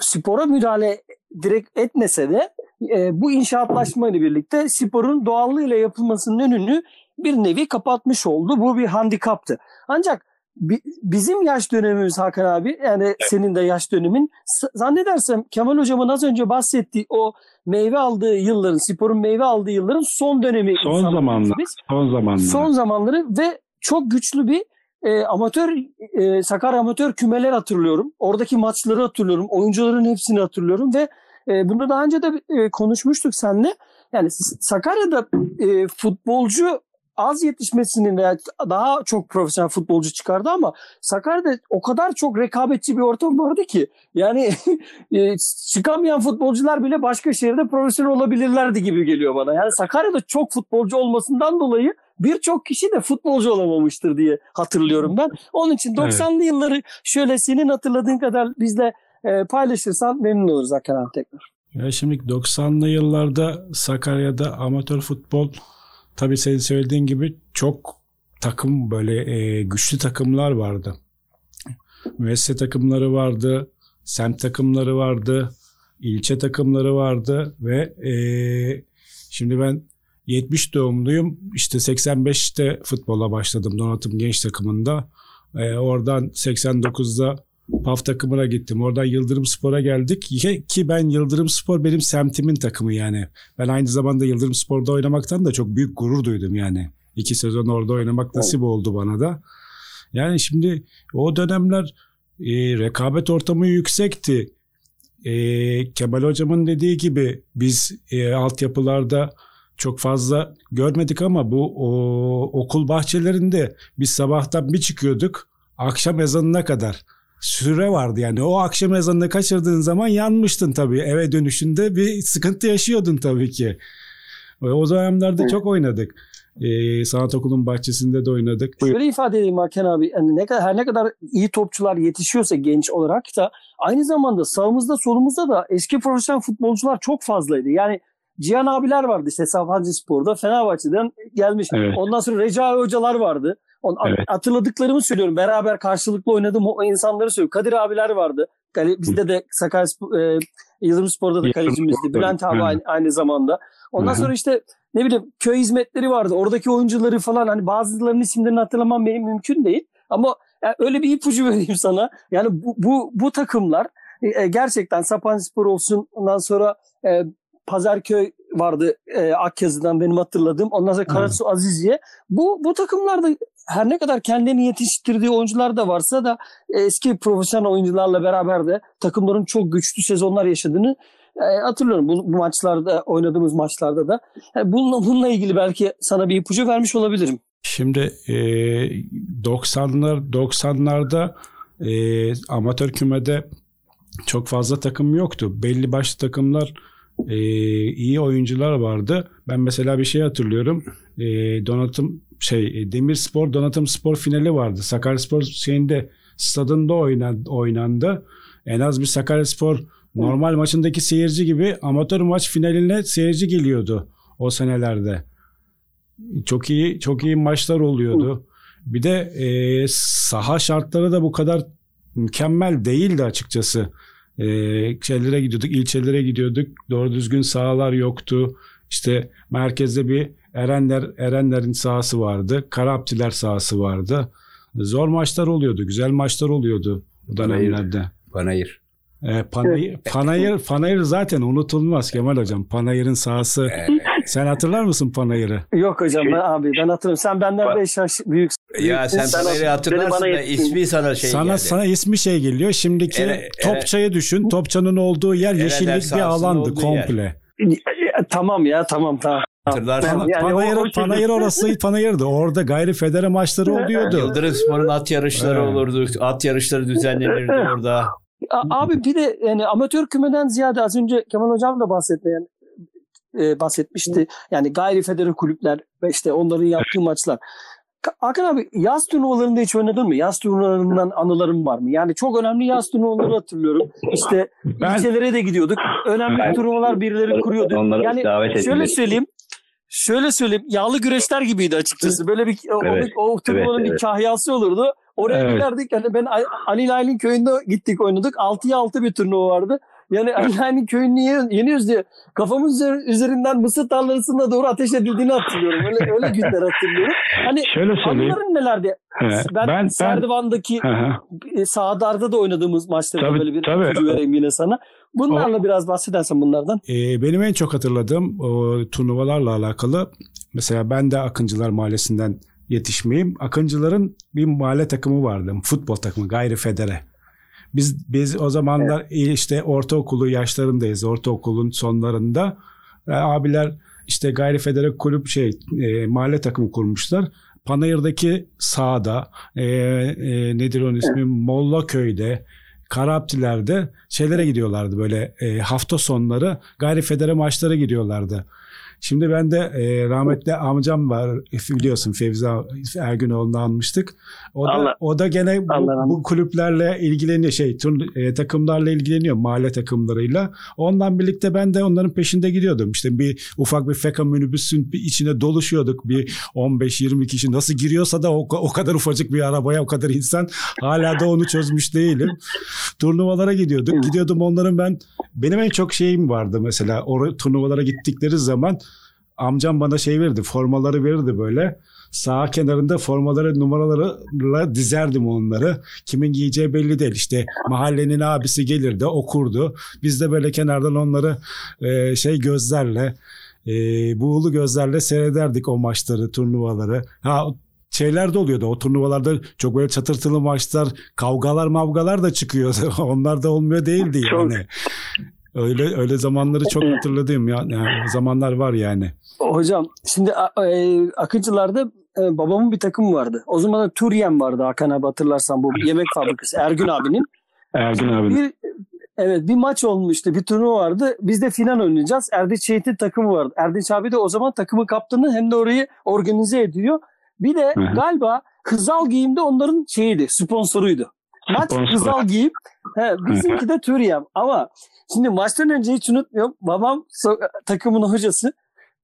spora müdahale direkt etmese de e, bu inşaatlaşma ile birlikte sporun doğallığıyla yapılmasının önünü bir nevi kapatmış oldu. Bu bir handikaptı. Ancak bi, bizim yaş dönemimiz Hakan abi yani evet. senin de yaş dönemin zannedersem Kemal hocamın az önce bahsettiği o meyve aldığı yılların sporun meyve aldığı yılların son dönemi son zamanları son zamanları son zamanları ve çok güçlü bir e, amatör e, Sakarya amatör kümeler hatırlıyorum. Oradaki maçları hatırlıyorum. Oyuncuların hepsini hatırlıyorum ve e, bunu daha önce de e, konuşmuştuk seninle. Yani Sakarya'da e, futbolcu az yetişmesinin veya daha çok profesyonel futbolcu çıkardı ama Sakarya'da o kadar çok rekabetçi bir ortam vardı ki yani <laughs> e, çıkamayan futbolcular bile başka şehirde profesyonel olabilirlerdi gibi geliyor bana. Yani Sakarya'da çok futbolcu olmasından dolayı birçok kişi de futbolcu olamamıştır diye hatırlıyorum ben. Onun için 90'lı evet. yılları şöyle senin hatırladığın kadar bizle e, paylaşırsan memnun oluruz Hakan abi tekrar. Ya şimdi 90'lı yıllarda Sakarya'da amatör futbol tabii senin söylediğin gibi çok takım böyle e, güçlü takımlar vardı. Müessese takımları vardı, semt takımları vardı, ilçe takımları vardı ve e, şimdi ben 70 doğumluyum. İşte 85'te futbola başladım donatım genç takımında. E, oradan 89'da PAF takımına gittim. Oradan Yıldırım Spor'a geldik. Ki ben Yıldırım Spor benim semtimin takımı yani. Ben aynı zamanda Yıldırım Spor'da oynamaktan da çok büyük gurur duydum yani. İki sezon orada oynamak nasip oldu bana da. Yani şimdi o dönemler e, rekabet ortamı yüksekti. E, Kemal Hocam'ın dediği gibi biz e, altyapılarda çok fazla görmedik ama bu o, okul bahçelerinde biz sabahtan bir çıkıyorduk akşam ezanına kadar süre vardı yani. O akşam ezanını kaçırdığın zaman yanmıştın tabii. Eve dönüşünde bir sıkıntı yaşıyordun tabii ki. O dönemlerde çok oynadık. Ee, sanat okulun bahçesinde de oynadık. Şöyle ifade edeyim Hakan abi. Yani ne kadar, her ne kadar iyi topçular yetişiyorsa genç olarak da aynı zamanda sağımızda solumuzda da eski profesyonel futbolcular çok fazlaydı. Yani Cihan abiler vardı işte Sabancı Spor'da Fenerbahçe'den gelmiş. Evet. Ondan sonra Recai hocalar vardı. On, evet. Hatırladıklarımı söylüyorum. Beraber karşılıklı oynadığım o insanları söylüyorum. Kadir abiler vardı. Bizde de Sakarya e, Yıldırım Spor'da da kalecimizdi. Bülent abi aynı, aynı zamanda. Ondan Hı-hı. sonra işte ne bileyim köy hizmetleri vardı. Oradaki oyuncuları falan hani bazılarının isimlerini hatırlamam benim mümkün değil. Ama yani öyle bir ipucu <laughs> vereyim sana. Yani bu bu, bu takımlar e, gerçekten Sapanca Spor olsun ondan sonra e, Pazarköy vardı e, Akyazı'dan benim hatırladığım. Ondan sonra Karasu hmm. Aziziye. Bu bu takımlarda her ne kadar kendini yetiştirdiği oyuncular da varsa da eski profesyonel oyuncularla beraber de takımların çok güçlü sezonlar yaşadığını e, hatırlıyorum. Bu, bu maçlarda oynadığımız maçlarda da. Yani bununla, bununla ilgili belki sana bir ipucu vermiş olabilirim. Şimdi e, 90'lar 90'larda e, amatör kümede çok fazla takım yoktu. Belli başlı takımlar e, iyi oyuncular vardı. Ben mesela bir şey hatırlıyorum. E, donatım şey e, Demirspor Donatım Spor finali vardı. Sakaryaspor şeyinde stadında oynan, oynandı. En az bir Sakaryaspor normal maçındaki seyirci gibi amatör maç finaline seyirci geliyordu o senelerde. Çok iyi çok iyi maçlar oluyordu. Bir de e, saha şartları da bu kadar mükemmel değildi açıkçası. E, şeylere gidiyorduk, ilçelere gidiyorduk. Doğru düzgün sahalar yoktu. İşte merkezde bir Erenler Erenler'in sahası vardı. Karaptiler sahası vardı. Zor maçlar oluyordu. Güzel maçlar oluyordu bu dönemlerde. Panayır. E, Panayır, Panayır, Panayır zaten unutulmaz Kemal Hocam. Panayır'ın sahası. Sen hatırlar mısın Panayır'ı? Yok hocam ben, abi ben hatırlıyorum. Sen benden 5 yaş büyük. Ya sen Panayır'ı hatırlarsın da ismi sana şey sana, geldi. Sana ismi şey geliyor. Şimdiki Ere, Topça'yı düşün. Topça'nın olduğu yer yeşillik bir alandı komple. Yer. Tamam ya tamam tamam. Hatırlarsın. Yani o- Panayır, o Panayır orası Panayır'dı. Orada gayri federe maçları oluyordu. <laughs> Yıldırım Spor'un at yarışları Evet. olurdu. At yarışları düzenlenirdi orada. Abi bir de yani amatör kümeden ziyade az önce Kemal Hocam da bahsetti yani e, bahsetmişti. Yani gayri federe kulüpler ve işte onların yaptığı maçlar. Ka- Hakan abi yaz turnuvalarında hiç oynadın mı? Yaz turnuvalarından anılarım var mı? Yani çok önemli yaz turnuvaları hatırlıyorum. İşte Ben- ilçelere de gidiyorduk. Önemli Ben- turnuvalar birileri kuruyordu. Onları Yani davet şöyle edildik. söyleyeyim. Şöyle söyleyeyim. Yağlı güreşler gibiydi açıkçası. Böyle bir o, Evet, o turnuvanın evet, bir evet. kahyası olurdu. Oraya Evet. giderdik. Yani ben Ali Nail'in köyünde gittik oynadık. 6'ya 6 bir turnuva vardı. Yani Nail'in köyünü ye- yeniyoruz diye kafamız üzer- üzerinden mısır tarlasına doğru ateş edildiğini hatırlıyorum. Öyle, öyle günler hatırlıyorum. Hani Şöyle söyleyeyim. anıların nelerdi? Evet, Ben, ben- ben- Serdivan'daki hı. e, Sağdar'da da oynadığımız maçlarda Tabii, böyle bir tabii. ipucu vereyim yine sana. Bunlarla biraz bahsedersen bunlardan. Ee, benim en çok hatırladığım o turnuvalarla alakalı mesela ben de Akıncılar Mahallesi'nden yetişmeyeyim. Akıncıların bir mahalle takımı vardı. Futbol takımı gayri federe. Biz biz o zamanlar işte ortaokulu yaşlarındayız. Ortaokulun sonlarında. E, abiler işte gayri kulüp şey e, mahalle takımı kurmuşlar. Panayır'daki sahada e, e, nedir onun ismi Mollaköy'de Karaptiler'de şeylere gidiyorlardı böyle e, hafta sonları gayri federe maçlara gidiyorlardı. Şimdi ben de e, rahmetli amcam var biliyorsun Fevzi Ergünoğlu'nu almıştık. O da, Allah- o da gene bu, Allah bu kulüplerle ilgileniyor şey turn- e, takımlarla ilgileniyor mahalle takımlarıyla. Ondan birlikte ben de onların peşinde gidiyordum. İşte bir ufak bir feka minibüsün bir içine doluşuyorduk. Bir 15-20 kişi nasıl giriyorsa da o, o kadar ufacık bir arabaya o kadar insan hala da onu çözmüş değilim. Turnuvalara gidiyorduk. Gidiyordum onların ben benim en çok şeyim vardı mesela o turnuvalara gittikleri zaman amcam bana şey verirdi formaları verirdi böyle. Sağ kenarında formaları numaralarla dizerdim onları. Kimin giyeceği belli değil. İşte mahallenin abisi gelirdi okurdu. Biz de böyle kenardan onları e, şey gözlerle e, buğulu gözlerle seyrederdik o maçları, turnuvaları. Ha şeyler de oluyordu. O turnuvalarda çok böyle çatırtılı maçlar, kavgalar mavgalar da çıkıyordu. <laughs> Onlar da olmuyor değildi Çok. yani. Öyle öyle zamanları çok hatırladığım ya, yani zamanlar var yani. Hocam şimdi e, Akıncılar'da e, babamın bir takımı vardı. O zaman da Turyen vardı Hakan abi hatırlarsan bu yemek fabrikası Ergün abinin. Ergün abi. Bir evet bir maç olmuştu. Bir turnuva vardı. Biz de final oynayacağız. Erdinç Şehit'in takımı vardı. Erdinç abi de o zaman takımı kaptanı hem de orayı organize ediyor. Bir de Hı hı. galiba Kızal Giyim de onların şeyiydi, sponsoruydu. Maç. Kızal Giyim. He, bizimki de Türyem. Ama şimdi maçtan önce hiç unutmuyorum. Babam so- takımın hocası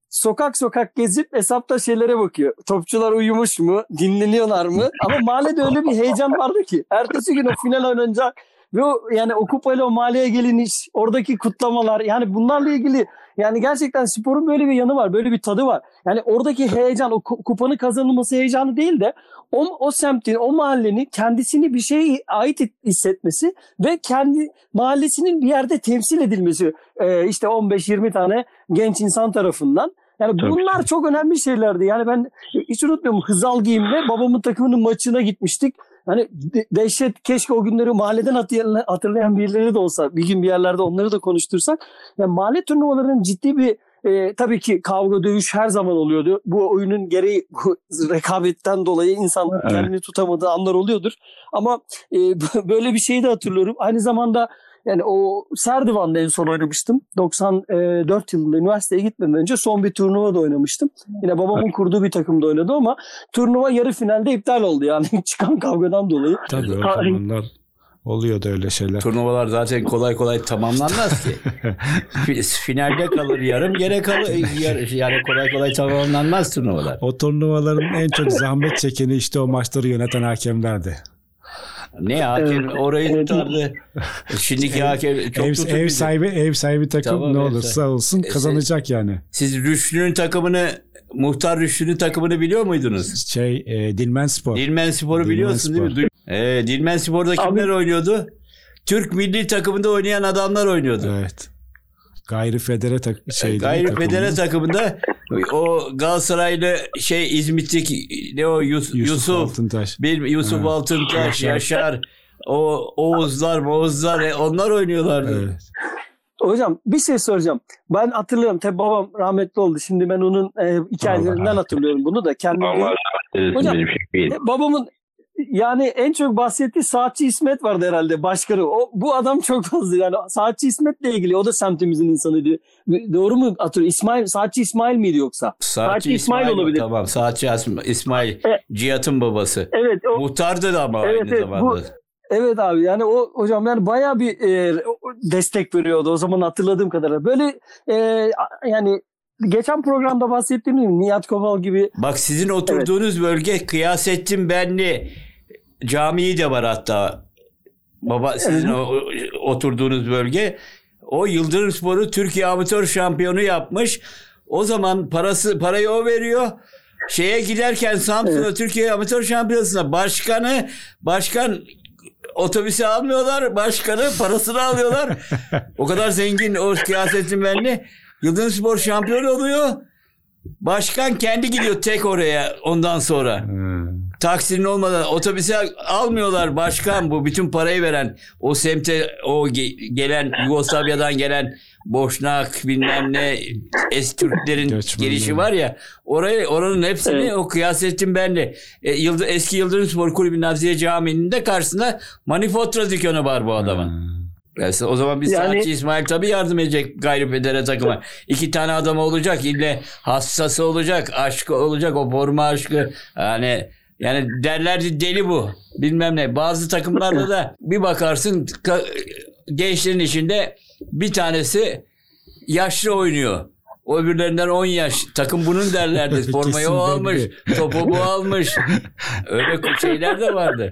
sokak sokak gezip hesapta şeylere bakıyor. Topçular uyumuş mu? Dinleniyorlar mı? Ama mahallede öyle bir heyecan vardı ki. Ertesi gün o final oynanacak. Ve o, yani o kupayla o mahalleye geliniş, oradaki kutlamalar yani bunlarla ilgili yani gerçekten sporun böyle bir yanı var, böyle bir tadı var. Yani oradaki heyecan, o ku- kupanın kazanılması heyecanı değil de o, o semtin, o mahallenin kendisini bir şeye ait hissetmesi ve kendi mahallesinin bir yerde temsil edilmesi e, işte 15-20 tane genç insan tarafından. Yani Tabii. bunlar çok önemli şeylerdi. Yani ben hiç unutmuyorum Hızal Giyim'le babamın takımının maçına gitmiştik. Hani de- dehşet keşke o günleri mahalleden hatırlayan, hatırlayan birileri de olsa bir gün bir yerlerde onları da konuştursak. Yani mahalle turnuvalarının ciddi bir e, tabii ki kavga dövüş her zaman oluyordu. Bu oyunun gereği bu rekabetten dolayı insan Evet. kendini tutamadığı anlar oluyordur. Ama e, <laughs> böyle bir şeyi de hatırlıyorum. Aynı zamanda yani o Serdivan'da en son oynamıştım. 94 yılında üniversiteye gitmeden önce son bir turnuva da oynamıştım. Yine babamın kurduğu bir takımda oynadı ama turnuva yarı finalde iptal oldu yani <laughs> çıkan kavgadan dolayı. Tabii o Tarih- zamanlar oluyordu öyle şeyler. Turnuvalar zaten kolay kolay tamamlanmaz ki. <laughs> Fi- Finalde kalır yarım gene kalır. yar- Yani kolay kolay tamamlanmaz turnuvalar. O turnuvaların en çok zahmet çekeni işte o maçları yöneten hakemlerdi. Ne hakem orayı Evet. tutardı. Şimdiki hakem çok Ev, ev sahibi ev sahibi takım Tamam, ne ev olursa sahibi. olsun E, kazanacak yani. Siz Rüştü'nün takımını, Muhtar Rüştü'nün takımını biliyor muydunuz? Şey e, Dilmen Spor. Dilmen Spor'u Dilmen biliyorsun değil mi? Spor. Ee, Dilmen Spor'da kimler oynuyordu? Türk milli takımında oynayan adamlar oynuyordu. Evet. Gayri federe tak şeydi. Gayri takımı. Federe takımında o Galatasaraylı şey İzmit'teki ne o Yus- Yusuf, Yusuf, Altıntaş. bir Yusuf Ha. Altıntaş, Yaşar. Yaşar, o Oğuzlar, Oğuzlar e, onlar oynuyorlardı. Evet. Hocam bir şey soracağım. Ben hatırlıyorum. Tabii babam rahmetli oldu. Şimdi ben onun e, hikayelerinden Allah. hatırlıyorum bunu da. Kendim Allah rahmet Hocam, benim şey E, babamın yani en çok bahsettiği Saatçi İsmet vardı herhalde başkanı. O, bu adam çok fazla yani Saatçi İsmet'le ilgili o da semtimizin insanıydı. Doğru mu hatırlıyorum? İsmail, Saatçi İsmail miydi yoksa? Saatçi İsmail İsmail, olabilir. Tamam Saatçi Asm- İsmail. Evet. Cihat'ın babası. Evet o, Muhtardı da ama Evet, aynı evet, zamanda. bu- evet abi yani o hocam yani bayağı bir e, destek veriyordu o zaman hatırladığım kadarıyla. Böyle e, yani geçen programda bahsettiğim gibi Nihat Koval gibi Bak sizin oturduğunuz bölge Kıyasettin Benli camii de var hatta. Baba sizin o, oturduğunuz bölge. O Yıldırım Spor'u Türkiye Amatör Şampiyonu yapmış. O zaman parası parayı o veriyor. Şeye giderken Samsun'a Türkiye Amatör Şampiyonası'na başkanı başkan otobüse almıyorlar. Başkanı parasını alıyorlar. <laughs> o kadar zengin o Kıyasettin Benli. Yıldırım Spor şampiyon oluyor. Başkan kendi gidiyor tek oraya ondan sonra. Taksinin olmadan otobüse almıyorlar başkan bu bütün parayı veren o semte o ge- gelen Yugoslavya'dan gelen Boşnak bilmem ne eski Türklerin Göçmenler. gelişi var ya orayı oranın hepsini Evet. o Kıyasettin Benli e, Yıldı- eski Yıldırım Spor Kulübü Nabziye Camii'nin de karşısında manifatura dükkanı var bu adamın. Mesela o zaman bir Yani- sanatçı İsmail tabii yardım edecek gayripedere takıma. İki tane adam olacak. İlle hassası olacak. Aşkı olacak. O forma aşkı. Yani yani derlerdi deli bu. Bilmem ne. Bazı takımlarda da bir bakarsın ka- gençlerin içinde bir tanesi yaşlı oynuyor. O öbürlerinden 10 yaş. Takım bunun derlerdi. <laughs> Formayı o almış. Topu bu almış. Öyle şeyler de vardı.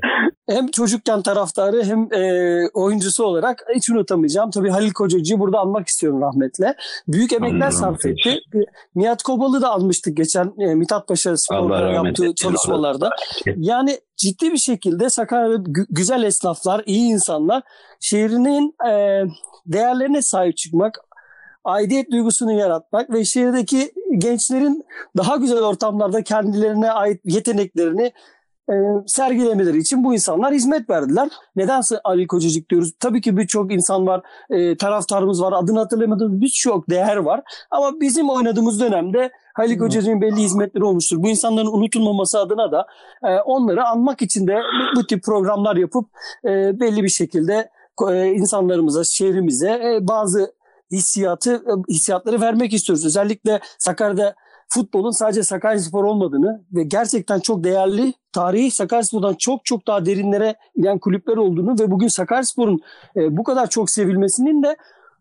Hem çocukken taraftarı hem e, oyuncusu olarak hiç unutamayacağım. Tabii Halil Kocacı'yı burada anmak istiyorum rahmetle. Büyük emekler sarf etti. Nihat Kobal'ı da almıştık geçen e, Mithat Paşa Spor'da yaptığı eylesin. çalışmalarda. Yani ciddi bir şekilde Sakarya'da gü- güzel esnaflar, iyi insanlar şehrinin e, değerlerine sahip çıkmak, aidiyet duygusunu yaratmak ve şehirdeki gençlerin daha güzel ortamlarda kendilerine ait yeteneklerini e, sergilemeleri için bu insanlar hizmet verdiler. Nedense Ali Kocacık diyoruz? Tabii ki birçok insan var, e, taraftarımız var, adını hatırlamadığımız birçok değer var. Ama bizim oynadığımız dönemde Halil Kocacık'ın belli hizmetleri olmuştur. Bu insanların unutulmaması adına da e, onları anmak için de bu, bu tip programlar yapıp e, belli bir şekilde e, insanlarımıza, şehrimize e, bazı hissiyatı e, hissiyatları vermek istiyoruz. Özellikle Sakarya'da futbolun sadece Sakaryaspor olmadığını ve gerçekten çok değerli tarihi Sakaryaspor'dan çok çok daha derinlere inen kulüpler olduğunu ve bugün Sakaryaspor'un e, bu kadar çok sevilmesinin de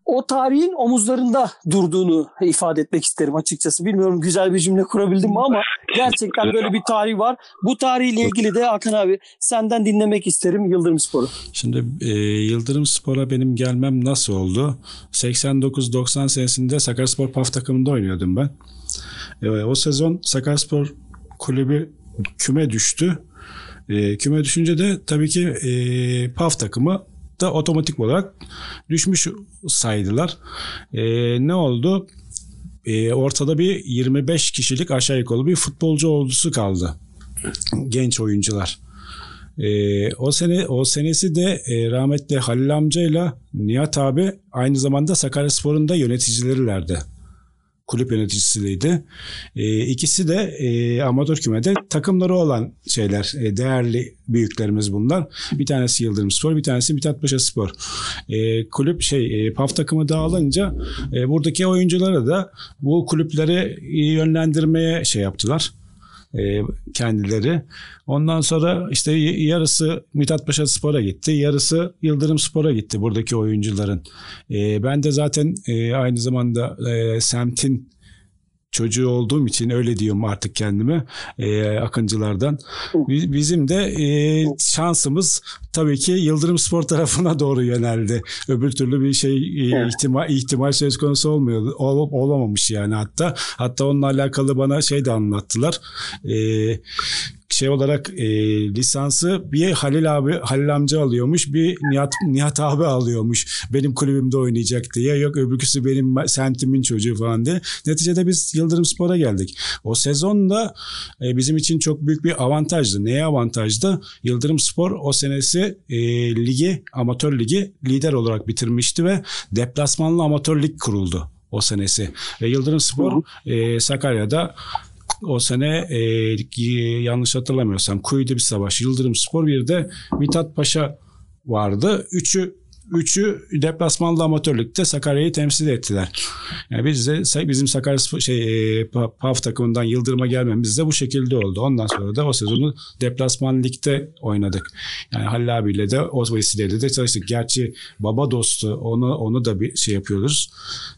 o tarihin omuzlarında durduğunu ifade etmek isterim açıkçası. Bilmiyorum güzel bir cümle kurabildim mi ama gerçekten böyle bir tarih var. Bu tarihle ilgili de Hakan abi senden dinlemek isterim Yıldırım Spor'u. Şimdi e, Yıldırım Spor'a benim gelmem nasıl oldu? 89-90 senesinde Sakaryaspor PAF takımında oynuyordum ben. E, o sezon Sakaryaspor kulübü küme düştü. E, küme düşünce de tabii ki e, PAF takımı da otomatik olarak düşmüş saydılar. E, ne oldu? E, ortada bir 25 kişilik aşağı yukarı bir futbolcu ordusu kaldı. Genç oyuncular. Ee, o sene o senesi de e, rahmetli Halil amcayla Nihat abi aynı zamanda Sakaryaspor'un da yöneticilerilerdi. Kulüp yöneticisiydi. E, ikisi de e, amatör kümede takımları olan şeyler, e, değerli büyüklerimiz bunlar. Bir tanesi Yıldırım Spor, bir tanesi Mithat Paşa Spor. E, kulüp şey, e, PAF takımı dağılınca e, buradaki oyuncuları da bu kulüpleri yönlendirmeye şey yaptılar e, kendileri. Ondan sonra işte yarısı Mithat Paşa Spor'a gitti, yarısı Yıldırım Spor'a gitti buradaki oyuncuların. E, ben de zaten e, aynı zamanda e, semtin çocuğu olduğum için öyle diyorum artık kendime e, akıncılardan. Bi- Bizim de e, şansımız tabii ki Yıldırım Spor tarafına doğru yöneldi. Öbür türlü bir şey e, ihtimal ihtimal söz konusu olmuyor ol- olamamış yani hatta. Hatta onunla alakalı bana şey de anlattılar. E, şey olarak e, lisansı bir Halil abi Halil amca alıyormuş bir Nihat Nihat abi alıyormuş. Benim kulübümde oynayacak diye. Yok öbürküsü benim semtimin çocuğu falan diye. Neticede biz Yıldırım Spor'a geldik. O sezonda e, bizim için çok büyük bir avantajdı. Neye avantajdı? Yıldırım Spor o senesi e, ligi amatör ligi lider olarak bitirmişti ve deplasmanlı amatör lig kuruldu o senesi. Ve Yıldırım Spor e, Sakarya'da o sene e, yanlış hatırlamıyorsam Kuyu'da bir savaş, Yıldırım Spor bir de Mithat Paşa vardı. Üçü Üçü deplasmanlı amatörlükte Sakarya'yı temsil ettiler. Yani biz de bizim Sakarya şey PAF takımından Yıldırım'a gelmemiz de bu şekilde oldu. Ondan sonra da o sezonu deplasman ligde oynadık. Yani Halil abiyle de o vesileyle de çalıştık. Gerçi baba dostu onu onu da bir şey yapıyoruz.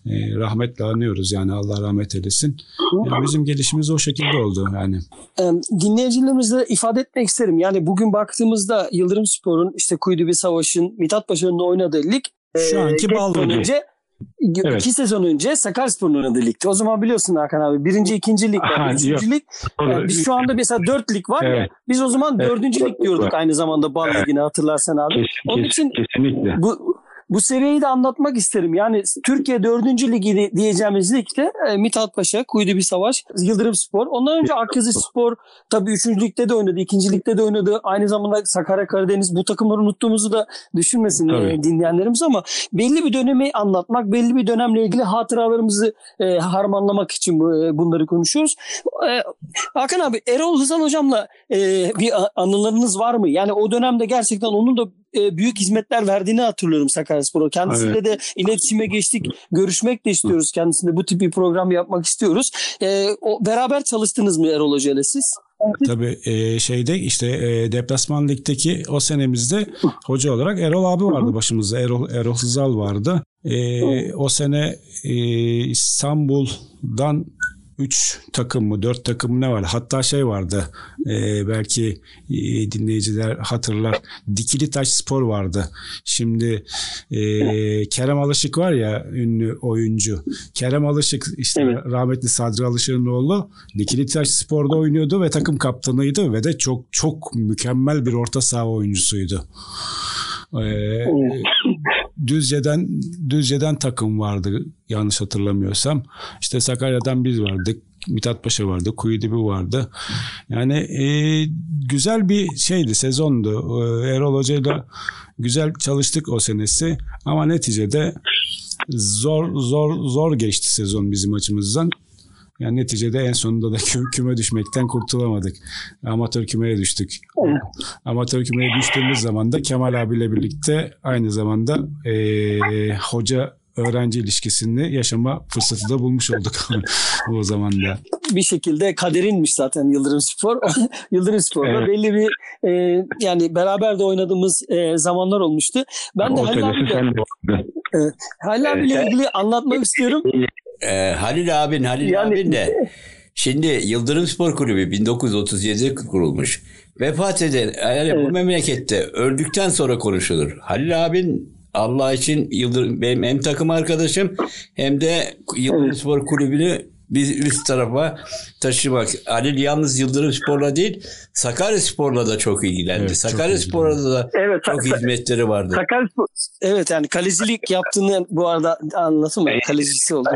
E, rahmetle anıyoruz yani Allah rahmet eylesin. Yani bizim gelişimiz o şekilde oldu yani. Dinleyicilerimizle ifade etmek isterim. Yani bugün baktığımızda Yıldırım Spor'un işte Kuydu bir Savaş'ın Mithat Paşa'nın oynadığı lig şu anki Ballı önce Evet. İki sezon önce Sakaryaspor'un oynadığı ligdi. O zaman biliyorsun Hakan abi birinci, ikinci lig var. Üçüncü lig. Yani biz şu anda mesela dört lig var evet. ya. Biz o zaman dördüncü evet. lig diyorduk aynı zamanda Bal evet. Ligi'ne hatırlarsan abi. Kesin, Onun için kesinlikle. bu bu seviyeyi de anlatmak isterim. Yani Türkiye 4. ligi diyeceğimiz ligde e, Mithat Paşa, Kuydu bir Savaş, Yıldırım Spor. Ondan önce Akyazı Spor tabii 3. ligde de oynadı, 2. ligde de oynadı. Aynı zamanda Sakarya Karadeniz bu takımları unuttuğumuzu da düşünmesin e, dinleyenlerimiz ama belli bir dönemi anlatmak, belli bir dönemle ilgili hatıralarımızı e, harmanlamak için bu, e, bunları konuşuyoruz. E, Hakan abi Erol Hızan hocamla e, bir anılarınız var mı? Yani o dönemde gerçekten onun da e, büyük hizmetler verdiğini hatırlıyorum Sakaryaspor'a. Kendisiyle evet. de iletişime geçtik. Görüşmek de istiyoruz kendisinde. Bu tip bir program yapmak istiyoruz. E, o, beraber çalıştınız mı Erol Hoca ile siz? Tabii e, şeyde işte e, deplasman ligdeki o senemizde hoca olarak Erol abi vardı başımızda. Erol, Erol Hızal vardı. E, o sene e, İstanbul'dan 3 takım mı 4 takım mı ne var? Hatta şey vardı e, belki e, dinleyiciler hatırlar. Dikili Taş Spor vardı. Şimdi e, Kerem Alışık var ya ünlü oyuncu. Kerem Alışık işte evet. rahmetli Sadri Alışık'ın oğlu Dikili Taş Spor'da oynuyordu ve takım kaptanıydı ve de çok çok mükemmel bir orta saha oyuncusuydu. Ee, Düzce'den Düzce'den takım vardı yanlış hatırlamıyorsam. İşte Sakarya'dan biz vardık. Mithat Paşa vardı, Kuyudibi vardı. Yani e, güzel bir şeydi, sezondu. E, Erol Hoca'yla güzel çalıştık o senesi ama neticede zor zor zor geçti sezon bizim açımızdan. Yani neticede en sonunda da <laughs> kü- küme düşmekten kurtulamadık. Amatör kümeye düştük. Evet. Amatör kümeye düştüğümüz zaman da Kemal abiyle birlikte aynı zamanda e, hoca öğrenci ilişkisini yaşama fırsatı da bulmuş olduk <laughs> o zaman da. Bir şekilde kaderinmiş zaten Yıldırım Spor. <laughs> Yıldırım Spor'da evet. belli bir e, yani beraber de oynadığımız e, zamanlar olmuştu. Ben de Halil abiyle, e, Halil abiyle ilgili anlatmak istiyorum. Ee, Halil abin, Halil yani, abin de şimdi Yıldırım Spor Kulübü 1937'de kurulmuş. Vefat eden yani evet. bu memlekette öldükten sonra konuşulur. Halil abin Allah için Yıldırım benim hem takım arkadaşım hem de Yıldırım evet. Spor Kulübü'nü bir üst tarafa taşımak. Halil yalnız Yıldırım Spor'la değil Sakarya Spor'la da çok ilgilendi. Evet, Sakarya Spor'la da evet, çok hizmetleri vardı. Sakarya Spor, evet yani kalecilik yaptığını bu arada anlatım kalecisi oldu.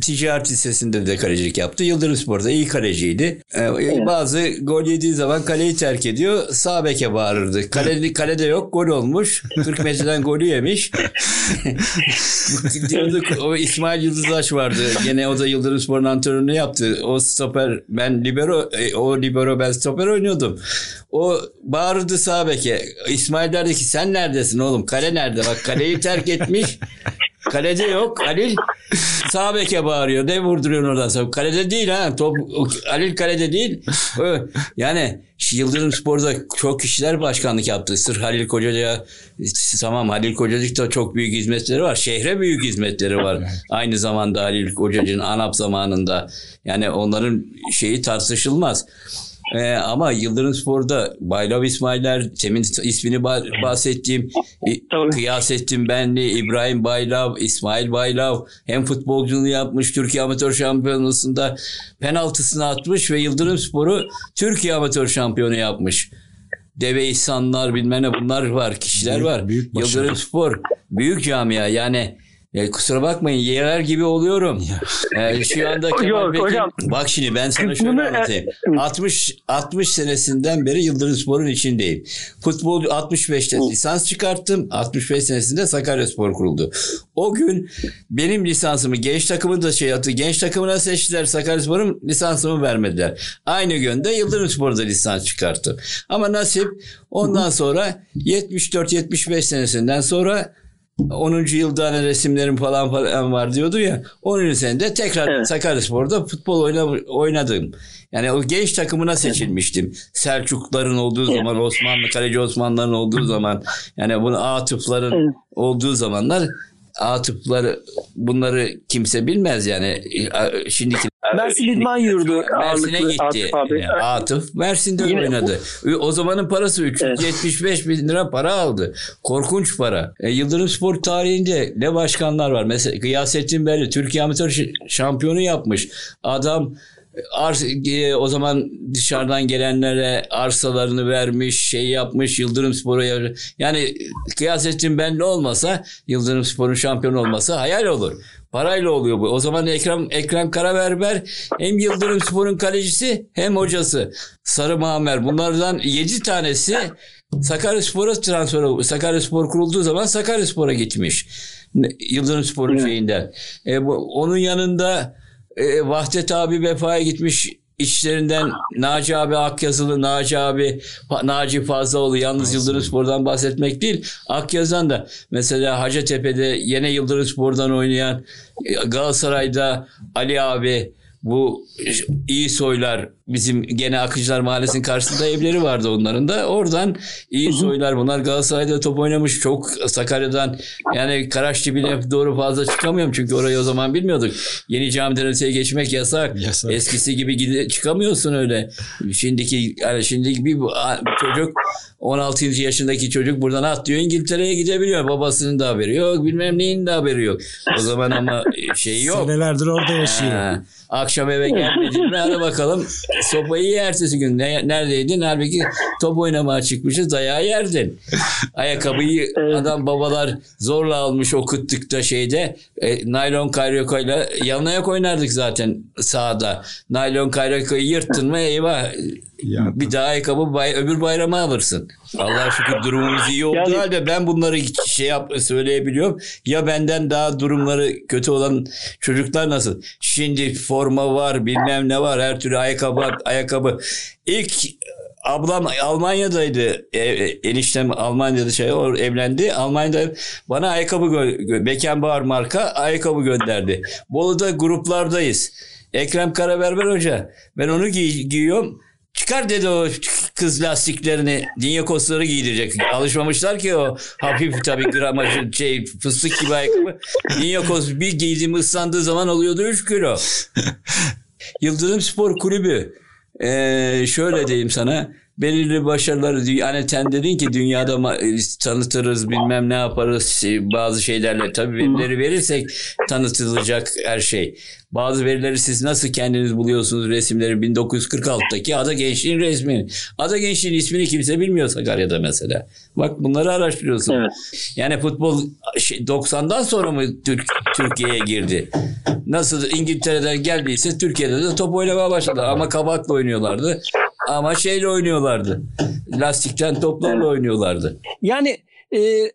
Ticaret Lisesi'nde de kalecilik yaptı. Yıldırım Spor'da iyi kaleciydi. Ee, evet. Bazı gol yediği zaman kaleyi terk ediyor. Sağ beke bağırırdı. Kale, kalede yok gol olmuş. 40 metreden golü yemiş. <laughs> <laughs> Diyorduk o İsmail Yıldızlaş vardı. Gene o da Yıldırım Spor'un antrenörünü yaptı. O stoper ben libero e, o libero ben stoper oynuyordum. O bağırdı sağ beke. İsmail derdi ki sen neredesin oğlum? Kale nerede? Bak kaleyi terk etmiş. <laughs> Kalede yok. Halil sağ beke bağırıyor. Ne vurduruyorsun oradan sonra? Kalede değil ha. Top, Halil kalede değil. Yani Yıldırım Spor'da çok kişiler başkanlık yaptı. Sırf Halil Kocacık'a tamam Halil Kocacık'ta çok büyük hizmetleri var. Şehre büyük hizmetleri var. Aynı zamanda Halil Kocacık'ın ANAP zamanında. Yani onların şeyi tartışılmaz. Ee, ama Yıldırım Spor'da Baylav İsmail'ler, Temin ismini ba- bahsettiğim, <laughs> Tabii. Kıyasettin Benli, İbrahim Baylav, İsmail Baylav hem futbolculuğunu yapmış Türkiye Amatör Şampiyonası'nda penaltısını atmış ve Yıldırım Spor'u Türkiye Amatör Şampiyonu yapmış. Deve İhsanlar bilmem ne bunlar var, kişiler Büyük- var. büyük başarı. Yıldırım Spor büyük camia yani ya kusura bakmayın yerler gibi oluyorum. Ee, şu anda Kemal Yok, Bey'in- hocam. bak şimdi ben sana şöyle anlatayım. 60 60 senesinden beri Yıldırım Spor'un içindeyim. Futbol 65'te lisans çıkarttım. 65 senesinde Sakaryaspor kuruldu. O gün benim lisansımı genç takımın da şey yaptı. Genç takımına seçtiler. Sakaryaspor'un lisansımı vermediler. Aynı günde Yıldırım Spor'da lisans çıkarttım. Ama nasip ondan sonra 74-75 senesinden sonra 10. yılda hani resimlerim falan falan var diyordu ya. 10. senede tekrar Evet. Sakaryaspor'da futbol oyna, oynadım. Yani o genç takımına seçilmiştim. Selçukların olduğu zaman, Osmanlı, Kaleci Osmanlıların olduğu zaman, yani bunu Atıfların Evet. olduğu zamanlar Atıfları bunları kimse bilmez yani. Şimdiki Mersin İdman Yurdu Mersin'e gitti. Atıf abi. Yani Atıf Mersin'de Yine- oynadı. O zamanın parası 375 bin lira para aldı. Korkunç para. E, Yıldırım Spor tarihinde ne başkanlar var. Mesela Gıyasettin Belli Türkiye Amatör Şampiyonu yapmış. Adam ars e, o zaman dışarıdan gelenlere arsalarını vermiş, şey yapmış, Yıldırım Spor'a yar- yani Kıyasettin Belli olmasa Yıldırım Spor'un şampiyon olmasa hayal olur. Parayla oluyor bu. O zaman Ekrem Ekrem Karaberber hem Yıldırım Spor'un kalecisi hem hocası. Sarı Mamer. Bunlardan 7 tanesi Sakaryaspor'a transfer. Sakaryaspor kurulduğu zaman Sakaryaspor'a gitmiş. Yıldırım Spor'un şeyinden. E, bu, onun yanında e, Vahdet abi vefaya gitmiş İçlerinden Naci abi Akyazılı, Naci abi Naci Fazlaoğlu yalnız Yıldırım Spor'dan bahsetmek değil. Akyaz'dan da mesela Hacettepe'de yine Yıldırım Spor'dan oynayan e, Galatasaray'da Ali abi bu iyi soylar bizim gene Akıcılar Mahallesi'nin karşısında evleri vardı onların da. Oradan iyi soylar bunlar Galatasaray'da top oynamış. Çok Sakarya'dan yani Karaçtepe'ne doğru fazla çıkamıyorum çünkü orayı o zaman bilmiyorduk. Yeni camiden öteye geçmek yasak. Yasak. Eskisi gibi gide, çıkamıyorsun öyle. Şimdiki yani şimdiki bir, çocuk 16. yaşındaki çocuk buradan atlıyor İngiltere'ye gidebiliyor. Babasının da haberi yok. Bilmem neyin de haberi yok. O zaman ama şey yok. Senelerdir orada yaşıyor. Ha, akşam eve gelmedin mi hadi bakalım sopayı ye ertesi gün. Ne, neredeydin? Halbuki top oynamaya çıkmışız dayağı yerdin. <laughs> Ayakkabıyı adam babalar zorla almış okuttukta şeyde e, naylon kayrokayla yan ayak oynardık zaten sahada. Naylon kayrokayı yırttın mı eyvah Ya. bir daha ayakkabı bay, öbür bayrama alırsın. Allah'a şükür durumumuz iyi olduğu Yani- halde ben bunları şey yap söyleyebiliyorum. Ya benden daha durumları kötü olan çocuklar nasıl? Şimdi forma var, bilmem ne var, her türlü ayakkabı, ayakkabı. İlk ablam Almanya'daydı. E, eniştem Almanya'da şey o evlendi. Almanya'da bana ayakkabı gö- gö- Beckenbauer marka ayakkabı gönderdi. Bolu'da gruplardayız. Ekrem Karaberber Hoca. Ben onu giy- giyiyorum. Çıkar dedi o kız lastiklerini. Dinyakosları giydirecek. Alışmamışlar ki o hafif tabii gramajı şey fıstık gibi ayakkabı. Dinyakos bir giydiğim ıslandığı zaman oluyordu 3 kilo. <laughs> Yıldırım Spor Kulübü ee, şöyle diyeyim sana belirli başarıları hani sen dedin ki dünyada ma- tanıtırız bilmem ne yaparız şey, bazı şeylerle tabii verileri verirsek tanıtılacak her şey. Bazı verileri siz nasıl kendiniz buluyorsunuz resimleri 1946'daki Ada Gençliğin resmini. Ada Gençliğin ismini kimse bilmiyor Sakarya'da mesela. Bak bunları araştırıyorsun. Evet. Yani futbol şey, 90'dan sonra mı Türk, Türkiye'ye girdi? Nasıl İngiltere'den geldiyse Türkiye'de de top oynamaya başladı. Ama kabakla oynuyorlardı. Ama şeyle oynuyorlardı. Lastikten toplarla oynuyorlardı. Yani e,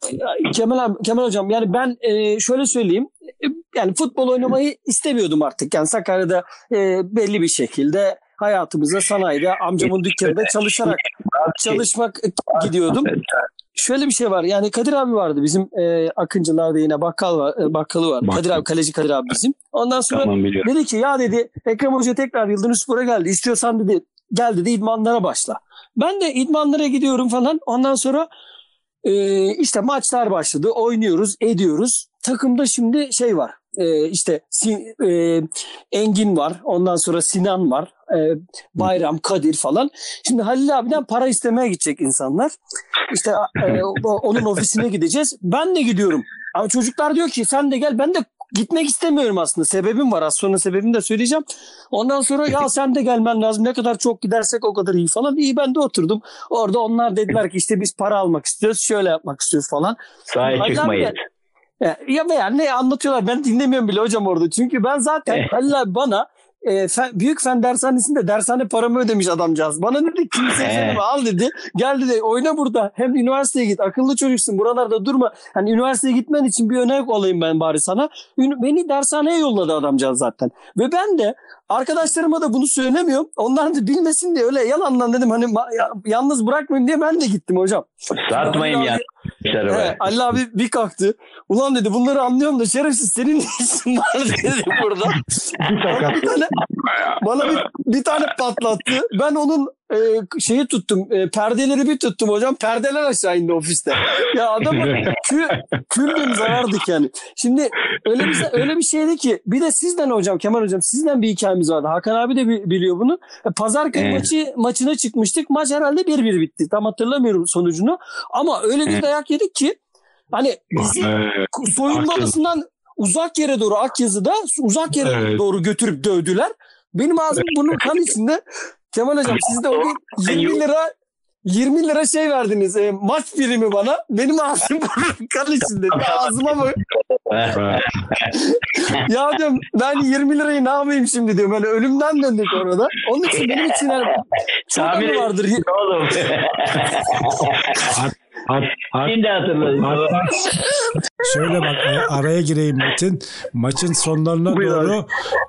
Kemal abi, Kemal hocam yani ben e, şöyle söyleyeyim. E, yani futbol oynamayı istemiyordum artık. Yani Sakarya'da e, belli bir şekilde hayatımıza sanayide amcamın dükkanında çalışarak çalışmak gidiyordum. Şöyle bir şey var. Yani Kadir abi vardı bizim e, Akıncılar'da yine bakkal var, e, bakkalı var. Bakkal. Kadir abi kaleci Kadir abi bizim. Ondan sonra Tamam biliyorum. Dedi ki ya dedi Ekrem Hoca tekrar Yıldırım Spor'a geldi. İstiyorsan dedi gel dedi idmanlara başla. Ben de idmanlara gidiyorum falan. Ondan sonra e, işte maçlar başladı. Oynuyoruz, ediyoruz. Takımda şimdi şey var. e, işte Sin- e, Engin var. Ondan sonra Sinan var. e, Bayram, Kadir falan. Şimdi Halil abiden para istemeye gidecek insanlar. İşte e, onun ofisine gideceğiz. Ben de gidiyorum. Ama çocuklar diyor ki sen de gel. Ben de gitmek istemiyorum aslında. Sebebim var. Az sonra sebebini de söyleyeceğim. Ondan sonra ya sen de gelmen lazım. Ne kadar çok gidersek o kadar iyi falan. İyi ben de oturdum. Orada onlar dediler ki işte biz para almak istiyoruz. Şöyle yapmak istiyoruz falan. Sahaya çıkmayız. ya- Ya, ya veya ne anlatıyorlar ben dinlemiyorum bile hocam orada. Çünkü ben zaten <laughs> Halil abi bana e, fen- büyük fen dershanesinde dershane paramı ödemiş adamcağız. Bana dedi kimse He. al dedi. Gel dedi oyna burada. Hem üniversiteye git. Akıllı çocuksun. Buralarda durma. Hani üniversiteye gitmen için bir örnek olayım ben bari sana. Beni dershaneye yolladı adamcağız zaten. Ve ben de arkadaşlarıma da bunu söylemiyorum. Onlar da bilmesin diye öyle yalandan dedim hani yalnız bırakmayayım diye ben de gittim hocam. Satmayın Halil arkadaşlar He. Ali abi bir kalktı. Ulan dedi bunları anlıyorum da şerefsiz senin ne işin var <laughs> dedi burada. bana bir tane, bana bir, bir tane patlattı. Ben onun e, şeyi tuttum. E, perdeleri bir tuttum hocam. Perdeler aşağı indi ofiste. Ya adamın <laughs> kül, küllüm zarardık yani. Şimdi öyle bir öyle bir şeydi ki bir de sizden hocam Kemal hocam sizden bir hikayemiz vardı. Hakan abi de bi- biliyor bunu. E, Pazarköy Evet. maçı maçına çıkmıştık. Maç herhalde 1-1 bitti. Tam hatırlamıyorum sonucunu. Ama öyle bir. Dayak yedik ki hani bizi soyunma odasından uzak yere doğru Akyazı'da uzak yere Evet. doğru götürüp dövdüler. Benim ağzım burnum kan içinde. Kemal hocam siz de o gün 20 lira 20 lira şey verdiniz. e, maç primi bana. Benim ağzım <laughs> kan içinde. Ağzıma bak. <laughs> Ya diyorum ben 20 lirayı ne yapayım şimdi diyorum. Böyle ölümden döndük orada. Onun için benim için yani çok Tahmin anı vardır. Ne oğlum? <laughs> Hat, Şimdi hatırladım. Şöyle bak araya gireyim Metin. Maçın sonlarına Buyur abi. doğru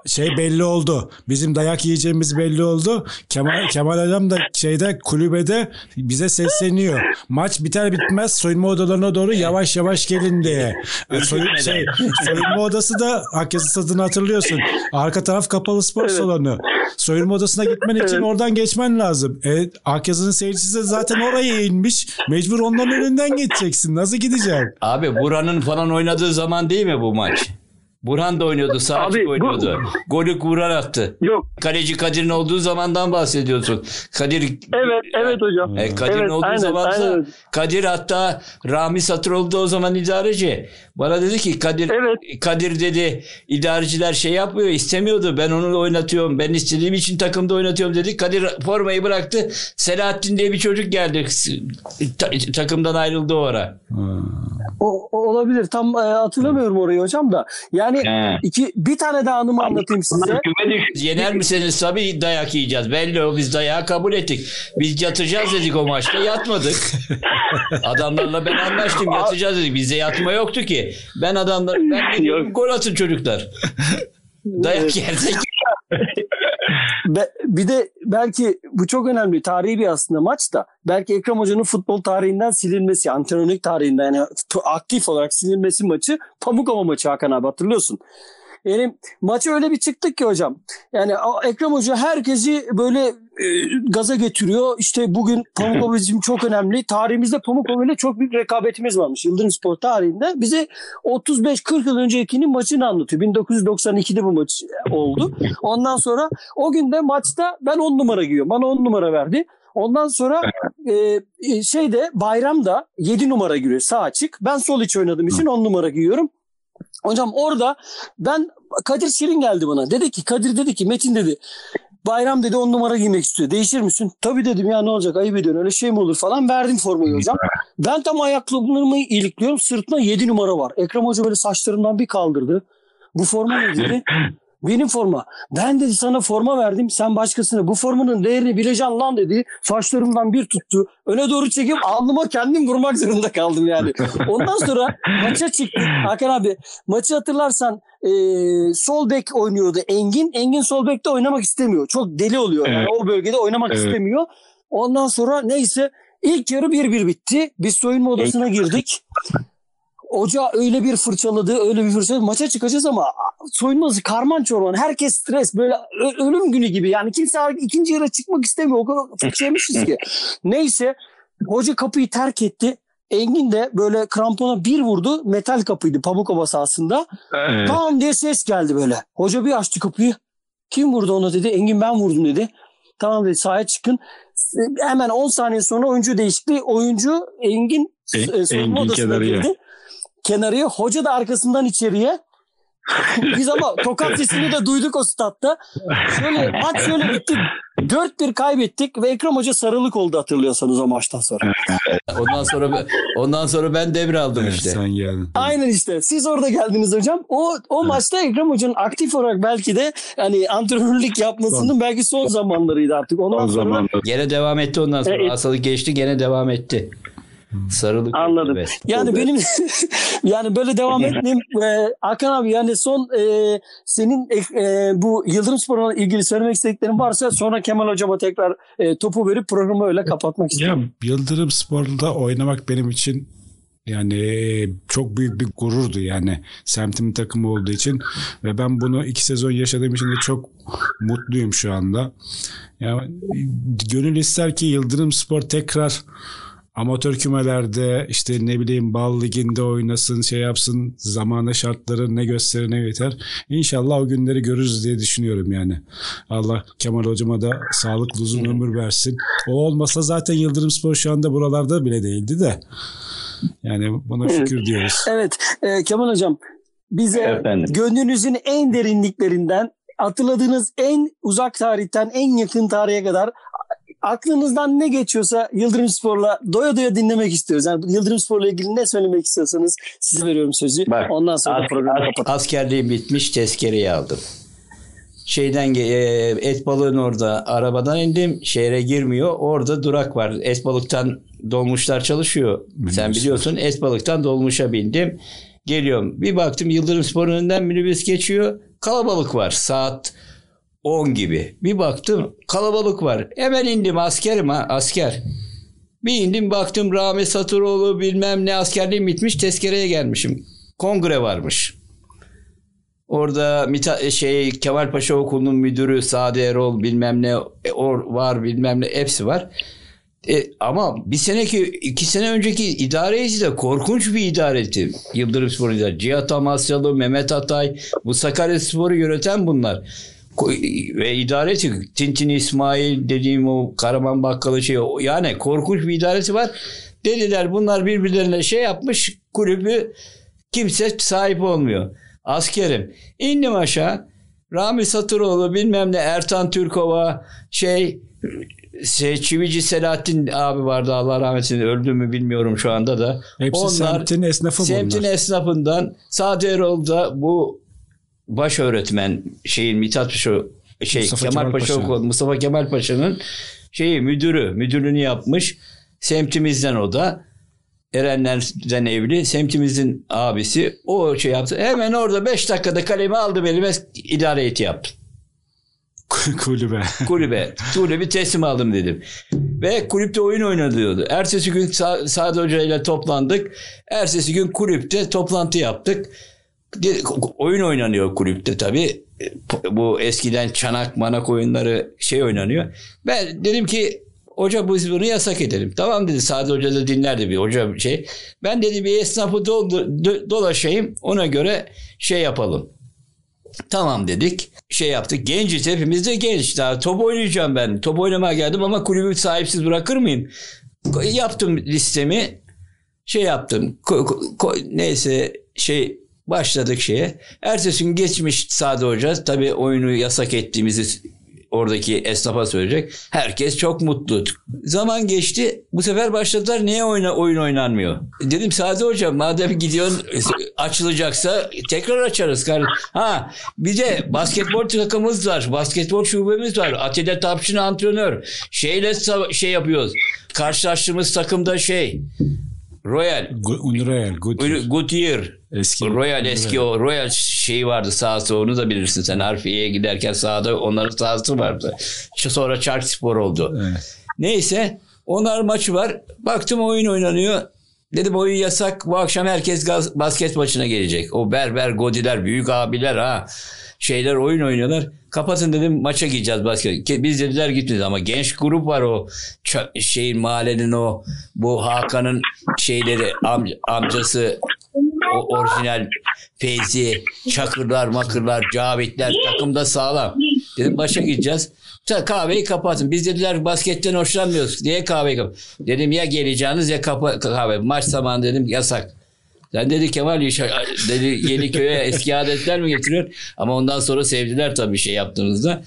şey belli oldu. Bizim dayak yiyeceğimiz belli oldu. Kemal Kemal Hocam da şeyde kulübede bize sesleniyor. Maç biter bitmez soyunma odalarına doğru yavaş yavaş gelin diye. Soyun- şey, soyunma odası da Akyazı stadını hatırlıyorsun. Arka taraf kapalı spor Evet. salonu. Soyunma odasına gitmen için Evet. oradan geçmen lazım. E, Akyazı'nın seyircisi de zaten oraya inmiş. Mecbur onların önünden geçeceksin. Nasıl gideceksin? Abi Burhan'ın falan oynadığı zaman değil mi bu maç? Burhan da oynuyordu, sağ Abi, açık bu- oynuyordu. Golü Burhan attı. Yok. Kaleci Kadir'in olduğu zamandan bahsediyorsun. Kadir Evet, evet hocam. E, Kadir'in Evet, olduğu aynen, zaman da aynen. Kadir hatta Rami Satıroğlu da o zaman idareci. Bana dedi ki Kadir Evet. Kadir dedi idareciler şey yapmıyor istemiyordu. Ben onu oynatıyorum. Ben istediğim için takımda oynatıyorum dedi. Kadir formayı bıraktı. Selahattin diye bir çocuk geldi. Ta- takımdan ayrıldı o ara. O, o olabilir. Tam e, hatırlamıyorum orayı hocam da. Yani He. iki bir tane daha anımı anlatayım size. Yener misiniz? Tabii dayak yiyeceğiz. Belli o biz dayağı kabul ettik. Biz yatacağız dedik o maçta yatmadık. <laughs> Adamlarla ben anlaştım yatacağız dedik. Bizde yatma yoktu ki. Ben adamlar ben dedim, gol atın çocuklar. <laughs> Dayak yersek Be- bir de belki bu çok önemli tarihi bir aslında maç da belki Ekrem Hoca'nın futbol tarihinden silinmesi, antrenörlük tarihinden yani aktif olarak silinmesi maçı Pamukova maçı Hakan abi hatırlıyorsun. Yani maçı öyle bir çıktık ki hocam. Yani Ekrem Hoca herkesi böyle e, gaza getiriyor. İşte bugün <laughs> Pamukova bizim çok önemli. Tarihimizde Pamukova ile çok büyük rekabetimiz varmış. Yıldırım Spor tarihinde. Bize 35-40 yıl öncekinin maçını anlatıyor. 1992'de bu maç oldu. Ondan sonra o gün de maçta ben 10 numara giyiyorum. Bana 10 numara verdi. Ondan sonra e, e, şeyde bayramda 7 numara giriyor sağ açık. Ben sol iç oynadığım için 10 numara giyiyorum. Hocam orada ben Kadir Şirin geldi bana. Dedi ki Kadir dedi ki Metin dedi Bayram dedi 10 numara giymek istiyor. Değişir misin? Tabii dedim ya ne olacak ayıp ediyorsun öyle şey mi olur falan. Verdim formayı hocam. Ben tam ayakkabılarımı ilikliyorum. Sırtına 7 numara var. Ekrem Hoca böyle saçlarımdan bir kaldırdı. Bu forma ne dedi? <laughs> Benim forma. Ben dedi sana forma verdim. Sen başkasına bu formanın değerini bileceksin lan dedi. Saçlarımdan bir tuttu. Öne doğru çekip alnıma kendim vurmak zorunda kaldım yani. Ondan sonra maça çıktık. Hakan abi maçı hatırlarsan e, sol bek oynuyordu Engin. Engin sol bekte oynamak istemiyor. Çok deli oluyor. Yani o bölgede oynamak Evet. istemiyor. Ondan sonra neyse ilk yarı 1-1 bitti. Biz soyunma odasına girdik. Hoca öyle bir fırçaladı, öyle bir fırçaladı. Maça çıkacağız ama soyunması karman çorman. Herkes stres. Böyle ölüm günü gibi. Yani kimse ikinci yere çıkmak istemiyor. O kadar fırça yemişiz ki. <laughs> Neyse hoca kapıyı terk etti. Engin de böyle krampona bir vurdu. Metal kapıydı Pamukova sahasında. Evet. Tamam diye ses geldi böyle. Hoca bir açtı kapıyı. Kim vurdu onu dedi. Engin ben vurdum dedi. Tamam dedi sahaya çıkın. Hemen 10 saniye sonra oyuncu değişikliği. Oyuncu Engin E- e, soyunma Engin odasına girdi. Kenarıya. Hoca da arkasından içeriye. <laughs> Biz ama tokat sesini de duyduk o statta. Şöyle maç şöyle bitti. 4-1 kaybettik ve Ekrem Hoca sarılık oldu hatırlıyorsanız o maçtan sonra. <laughs> Ondan sonra ondan sonra ben devraldım Evet, işte. sen geldin. Aynen işte. Siz orada geldiniz hocam. O o maçta Ekrem Hoca'nın aktif olarak belki de hani antrenörlük yapmasının belki son zamanlarıydı artık. Ondan O sonra zaman da Gene devam etti ondan sonra. Evet. Hastalık geçti gene devam etti. Sarılık. Anladım. Evet. yani benim <laughs> yani böyle devam etmeyeyim. Ee, Hakan abi yani son e, senin e, e, bu Yıldırım Spor'la ilgili söylemek istediklerin varsa sonra Kemal Hocama tekrar e, topu verip programı öyle kapatmak istiyorum. Ya Yıldırım Spor'da oynamak benim için yani çok büyük bir gururdu yani semtimin takımı olduğu için ve ben bunu iki sezon yaşadığım için de çok mutluyum şu anda. Ya gönül ister ki Yıldırım Spor tekrar amatör kümelerde işte ne bileyim bal liginde oynasın şey yapsın zamana şartları ne gösterir ne yeter. İnşallah o günleri görürüz diye düşünüyorum yani. Allah Kemal hocama da sağlıklı uzun ömür versin. O olmasa zaten Yıldırım Spor şu anda buralarda bile değildi de. Yani buna şükür diyoruz. Evet e, Kemal Hocam bize Efendim. gönlünüzün en derinliklerinden hatırladığınız en uzak tarihten en yakın tarihe kadar aklınızdan ne geçiyorsa Yıldırım Spor'la doya doya dinlemek istiyoruz. Yani Yıldırım Spor'la ilgili ne söylemek istiyorsanız size veriyorum sözü. Bak, Ondan sonra as- programı kapatalım. Askerliğim bitmiş tezkereyi aldım. Şeyden ge- e, et balığın orada arabadan indim. Şehre girmiyor. Orada durak var. Et balıktan dolmuşlar çalışıyor. Sen Minibüsler. biliyorsun et balıktan dolmuşa bindim. Geliyorum. Bir baktım Yıldırım Spor'un önünden minibüs geçiyor. Kalabalık var. Saat 10 gibi. Bir baktım kalabalık var. Hemen indim askerim ha asker. Bir indim baktım Rami Satıroğlu bilmem ne askerliğim bitmiş tezkereye gelmişim. Kongre varmış. Orada Mita, şey Kemal Paşa Okulu'nun müdürü Sadi Erol bilmem ne e, or, var bilmem ne hepsi var. E, ama bir seneki iki sene önceki idareci de korkunç bir idareti. Yıldırım Spor idaresi. Cihat Amasyalı, Mehmet Atay, bu Sakarya Spor'u yöneten bunlar. Ve idareti Tintin İsmail dediğim o Karaman Bakkalı şey yani korkunç bir idaresi var. Dediler bunlar birbirlerine şey yapmış kulübü kimse sahip olmuyor. Askerim. İndim aşağı. Rami Satıroğlu bilmem ne Ertan Türkova şey Çivici Selahattin abi vardı Allah rahmet eylesin öldü mü bilmiyorum şu anda da. Hepsi semtin esnafı semtin bunlar. esnafından Sadi Erol da bu baş öğretmen şeyin Mithat Paşa şey Mustafa Kemal, Kemal Paşa, Paşa. Mustafa Kemal Paşa'nın şeyi müdürü müdürlüğünü yapmış. Semtimizden o da Erenler'den evli. Semtimizin abisi. O şey yaptı. Hemen orada 5 dakikada kalemi aldı elime idare heyeti yaptı <laughs> Kulübe. kulübe. Kulübü teslim aldım dedim. Ve kulüpte oyun oynanıyordu. Ertesi gün Sa- Sadi Hoca ile toplandık. Ertesi gün kulüpte toplantı yaptık. Oyun oynanıyor kulüpte tabii. Bu eskiden çanak manak oyunları şey oynanıyor. Ben dedim ki hoca biz bunu yasak edelim. Tamam dedi Sadi Hoca da dinlerdi bir hoca şey. Ben dedi bir esnafı doldu- do- dolaşayım ona göre şey yapalım. Tamam dedik. Şey yaptık. Genciz hepimiz de genç. Daha top oynayacağım ben. Top oynamaya geldim ama kulübü sahipsiz bırakır mıyım? Yaptım listemi. Şey yaptım. Ko- ko- ko- neyse şey başladık şeye. Ertesi gün geçmiş Sade Hoca. Tabii oyunu yasak ettiğimizi oradaki esnafa söyleyecek. Herkes çok mutlu. Zaman geçti. Bu sefer başladılar. Niye oyna, oyun oynanmıyor? Dedim Sade Hoca madem gidiyorsun açılacaksa tekrar açarız. Ha bir de basketbol takımımız var. Basketbol şubemiz var. Atilla Tapşin antrenör. Şeyle şey yapıyoruz. Karşılaştığımız takımda şey Royal. Good. Goodyear Eski. Royal eski o Royal şeyi vardı sahası onu da bilirsin sen Harfiye'ye giderken sahada onların sahası vardı. Sonra Çark Spor oldu. Evet. Neyse onlar maçı var. Baktım oyun oynanıyor. Dedim oyun yasak. Bu akşam herkes gaz, basket maçına gelecek. O berber, godiler, büyük abiler ha. Şeyler oyun oynuyorlar. Kapatın dedim maça gideceğiz basket. Ke- Biz dediler gitmeyiz ama genç grup var o şeyin mahallenin o bu Hakan'ın şeyleri amca- amcası o orijinal Feyzi, Çakırlar, Makırlar, Cavitler takımda sağlam. Dedim başa gideceğiz. Kahveyi kapatın. Biz dediler basketten hoşlanmıyoruz. Niye kahveyi kapat? Dedim ya geleceğiniz ya kapa- kahve. Maç zamanı dedim yasak. Sen dedi Kemal dedi Yeniköy'e eski adetler mi getiriyor? Ama ondan sonra sevdiler tabii şey yaptığınızda.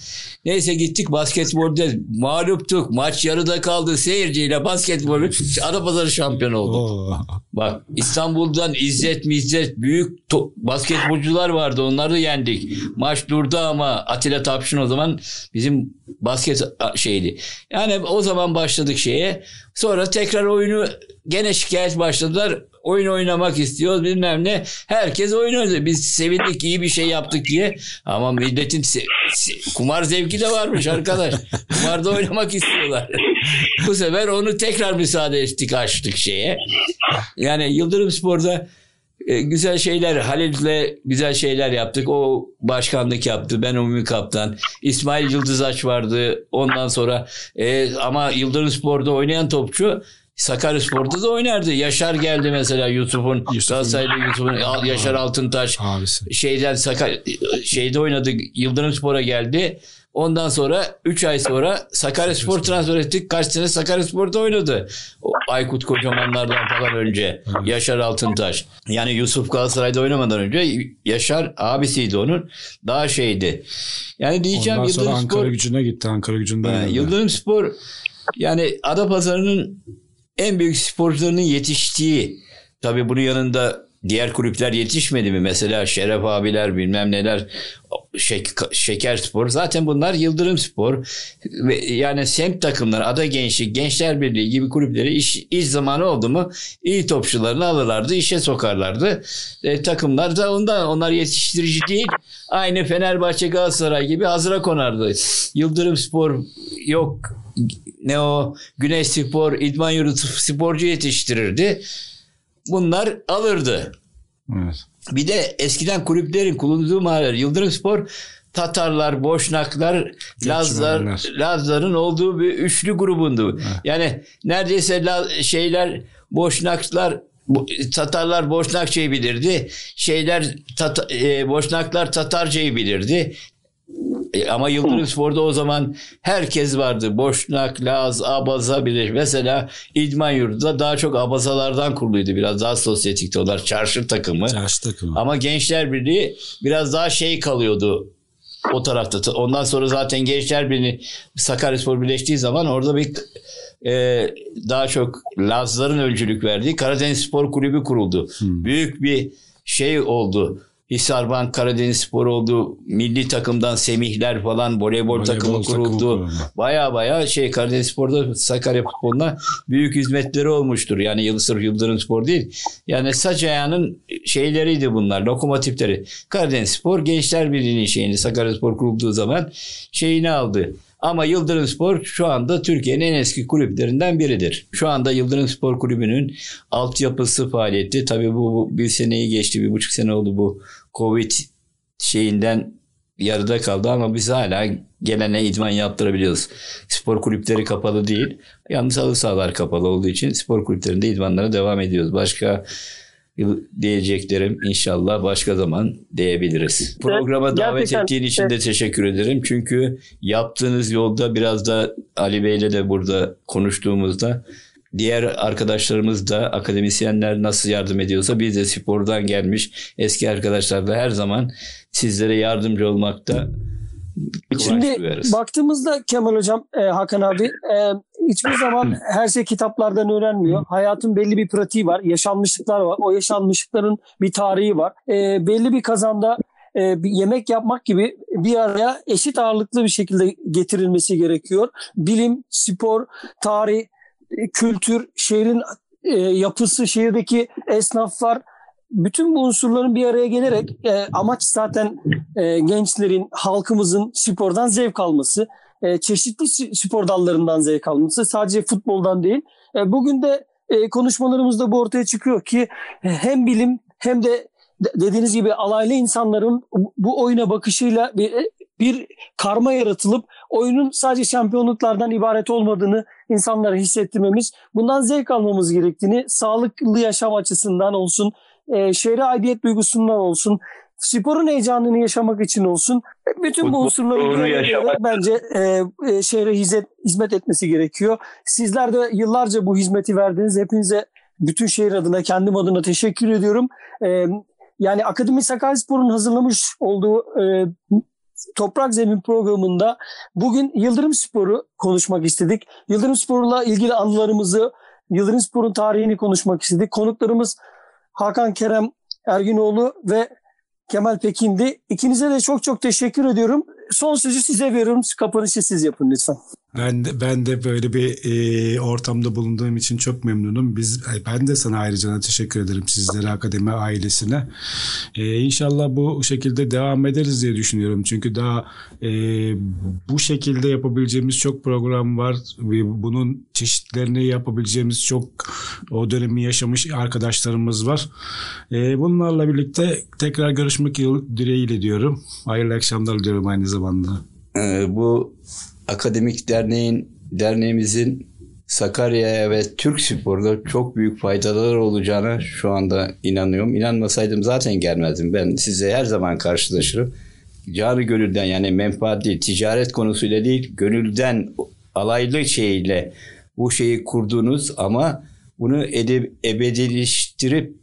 Neyse gittik basketbolda mağluptuk. Maç yarıda kaldı. Seyirciyle basketbol Adapazarı şampiyon oldu. Bak İstanbul'dan İzzet Mizzet büyük basketbolcular vardı. Onları yendik. Maç durdu ama Atilla Tapşın o zaman bizim basket şeydi. Yani o zaman başladık şeye. Sonra tekrar oyunu gene şikayet başladılar. Oyun oynamak istiyoruz bilmem ne. Herkes oyun oynuyor. Biz sevindik iyi bir şey yaptık diye. Ama milletin se- se- kumar zevki de varmış arkadaş. Kumarda oynamak istiyorlar. Bu sefer onu tekrar müsaade ettik açtık şeye. Yani Yıldırım Spor'da e, güzel şeyler Halil'le güzel şeyler yaptık. O başkanlık yaptı. Ben umumi kaptan. İsmail Yıldızaç vardı. Ondan sonra e, ama Yıldırım Spor'da oynayan topçu Sakaryaspor'da da oynardı. Yaşar geldi mesela Yusuf'un. Galatasaray'da Yusuf'un Yaşar Altıntaş Abisi. şeyden Sakar şeyde oynadı. Yıldırım Spor'a geldi. Ondan sonra 3 ay sonra Sakaryaspor transfer ettik. Kaç sene Sakaryaspor'da oynadı. O Aykut Kocamanlardan falan önce. Evet. Yaşar Altıntaş. Yani Yusuf Galatasaray'da oynamadan önce Yaşar abisiydi onun. Daha şeydi. Yani diyeceğim Ondan sonra Yıldırım Ankara Spor gücüne gitti. Ankara gücünde oynadı. Yıldırım Spor yani Adapazarı'nın en büyük sporcularının yetiştiği tabii bunun yanında diğer kulüpler yetişmedi mi? Mesela Şeref abiler bilmem neler Şek, Şeker Spor zaten bunlar Yıldırım Spor yani semt takımları Ada Gençlik Gençler Birliği gibi kulüpleri iş, iş zamanı oldu mu iyi topçularını alırlardı işe sokarlardı. E, takımlar da ondan onlar yetiştirici değil aynı Fenerbahçe Galatasaray gibi hazıra konardı. Yıldırım Spor yok ne o Güneş Spor, İdman Yurdu sporcu yetiştirirdi. Bunlar alırdı. Evet. Bir de eskiden kulüplerin kullandığı mahaller Yıldırım Spor Tatarlar, Boşnaklar, Lazlar. Lazların olduğu bir üçlü grubundu. Yani neredeyse şeyler Boşnaklar Tatarlar Boşnakçayı bilirdi. Şeyler Tata- e, Boşnaklar Tatarcayı bilirdi. E, ama Yıldırım Spor'da o zaman herkes vardı. Boşnak, Laz, Abaza bilir. Mesela İdman Yurdu'da daha çok Abazalardan kuruluydu. Biraz daha sosyetikti onlar. Çarşı takımı. Çarşı takımı. Ama Gençler Birliği biraz daha şey kalıyordu o tarafta. Ondan sonra zaten Gençler Birliği Sakaryaspor birleştiği zaman orada bir e, daha çok Lazların öncülük verdiği Karadeniz Spor Kulübü kuruldu. Büyük bir şey oldu. Hisarbank Karadeniz Spor oldu. Milli takımdan Semihler falan voleybol, Voleybol takımı kuruldu. Baya baya şey Karadeniz Spor'da Sakarya futboluna büyük hizmetleri olmuştur. Yani Yıldız sırf Yıldırım Spor değil. Yani saç ayağının şeyleriydi bunlar. Lokomotifleri. Karadeniz Spor Gençler Birliği'nin şeyini Sakarya Spor kurulduğu zaman şeyini aldı. Ama Yıldırım Spor şu anda Türkiye'nin en eski kulüplerinden biridir. Şu anda Yıldırım Spor Kulübü'nün altyapısı faaliyeti. Tabii bu, bir seneyi geçti. Bir buçuk sene oldu bu Covid şeyinden yarıda kaldı ama biz hala gelene idman yaptırabiliyoruz. Spor kulüpleri kapalı değil. Yalnız halı sahalar kapalı olduğu için spor kulüplerinde idmanlara devam ediyoruz. Başka yıl- diyeceklerim inşallah başka zaman diyebiliriz. Programa davet gerçekten- ettiğin için de teşekkür ederim. Çünkü yaptığınız yolda biraz da Ali Bey'le de burada konuştuğumuzda diğer arkadaşlarımız da akademisyenler nasıl yardım ediyorsa biz de spordan gelmiş eski arkadaşlar da her zaman sizlere yardımcı olmakta Şimdi baktığımızda Kemal Hocam, e, Hakan abi e, hiçbir zaman her şey kitaplardan öğrenmiyor. Hayatın belli bir pratiği var, yaşanmışlıklar var. O yaşanmışlıkların bir tarihi var. E, belli bir kazanda e, bir yemek yapmak gibi bir araya eşit ağırlıklı bir şekilde getirilmesi gerekiyor. Bilim, spor, tarih, e, kültür, şehrin e, yapısı, şehirdeki esnaflar bütün bu unsurların bir araya gelerek e, amaç zaten e, gençlerin, halkımızın spordan zevk alması, e, çeşitli spor dallarından zevk alması, sadece futboldan değil. E, bugün de e, konuşmalarımızda bu ortaya çıkıyor ki e, hem bilim hem de de- dediğiniz gibi alaylı insanların bu- bu oyuna bakışıyla bir e, bir karma yaratılıp oyunun sadece şampiyonluklardan ibaret olmadığını insanlara hissettirmemiz, bundan zevk almamız gerektiğini, sağlıklı yaşam açısından olsun, e, şehre aidiyet duygusundan olsun, sporun heyecanını yaşamak için olsun. Bütün bu unsurları bence e, e, şehre hizmet, hizmet etmesi gerekiyor. Sizler de yıllarca bu hizmeti verdiniz. Hepinize bütün şehir adına, kendim adına teşekkür ediyorum. E, yani Akademi Sakaryaspor'un hazırlamış olduğu e, Toprak Zemin programında bugün Yıldırım Spor'u konuşmak istedik. Yıldırım Spor'la ilgili anılarımızı, Yıldırım Spor'un tarihini konuşmak istedik. Konuklarımız Hakan Kerem Erginoğlu ve Kemal Pekin'di. İkinize de çok çok teşekkür ediyorum. Son sözü size veriyorum. Kapanışı siz yapın lütfen. Ben de, ben de böyle bir e, ortamda bulunduğum için çok memnunum. Biz ben de sana ayrıca teşekkür ederim sizlere akademi ailesine. E, inşallah bu şekilde devam ederiz diye düşünüyorum. Çünkü daha e, bu şekilde yapabileceğimiz çok program var. Bunun çeşitlerini yapabileceğimiz çok o dönemi yaşamış arkadaşlarımız var. E, bunlarla birlikte tekrar görüşmek dileğiyle diyorum. Hayırlı akşamlar diliyorum aynı zamanda. Ee, bu akademik derneğin derneğimizin Sakarya'ya ve Türk Spor'da çok büyük faydaları olacağına şu anda inanıyorum. İnanmasaydım zaten gelmezdim. Ben size her zaman karşılaşırım. Canı gönülden yani menfaat değil, ticaret konusuyla değil, gönülden alaylı şeyle bu şeyi kurdunuz ama bunu edeb- ebedileştirip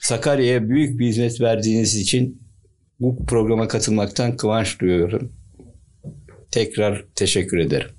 Sakarya'ya büyük bir hizmet verdiğiniz için bu programa katılmaktan kıvanç duyuyorum. Tekrar teşekkür ederim.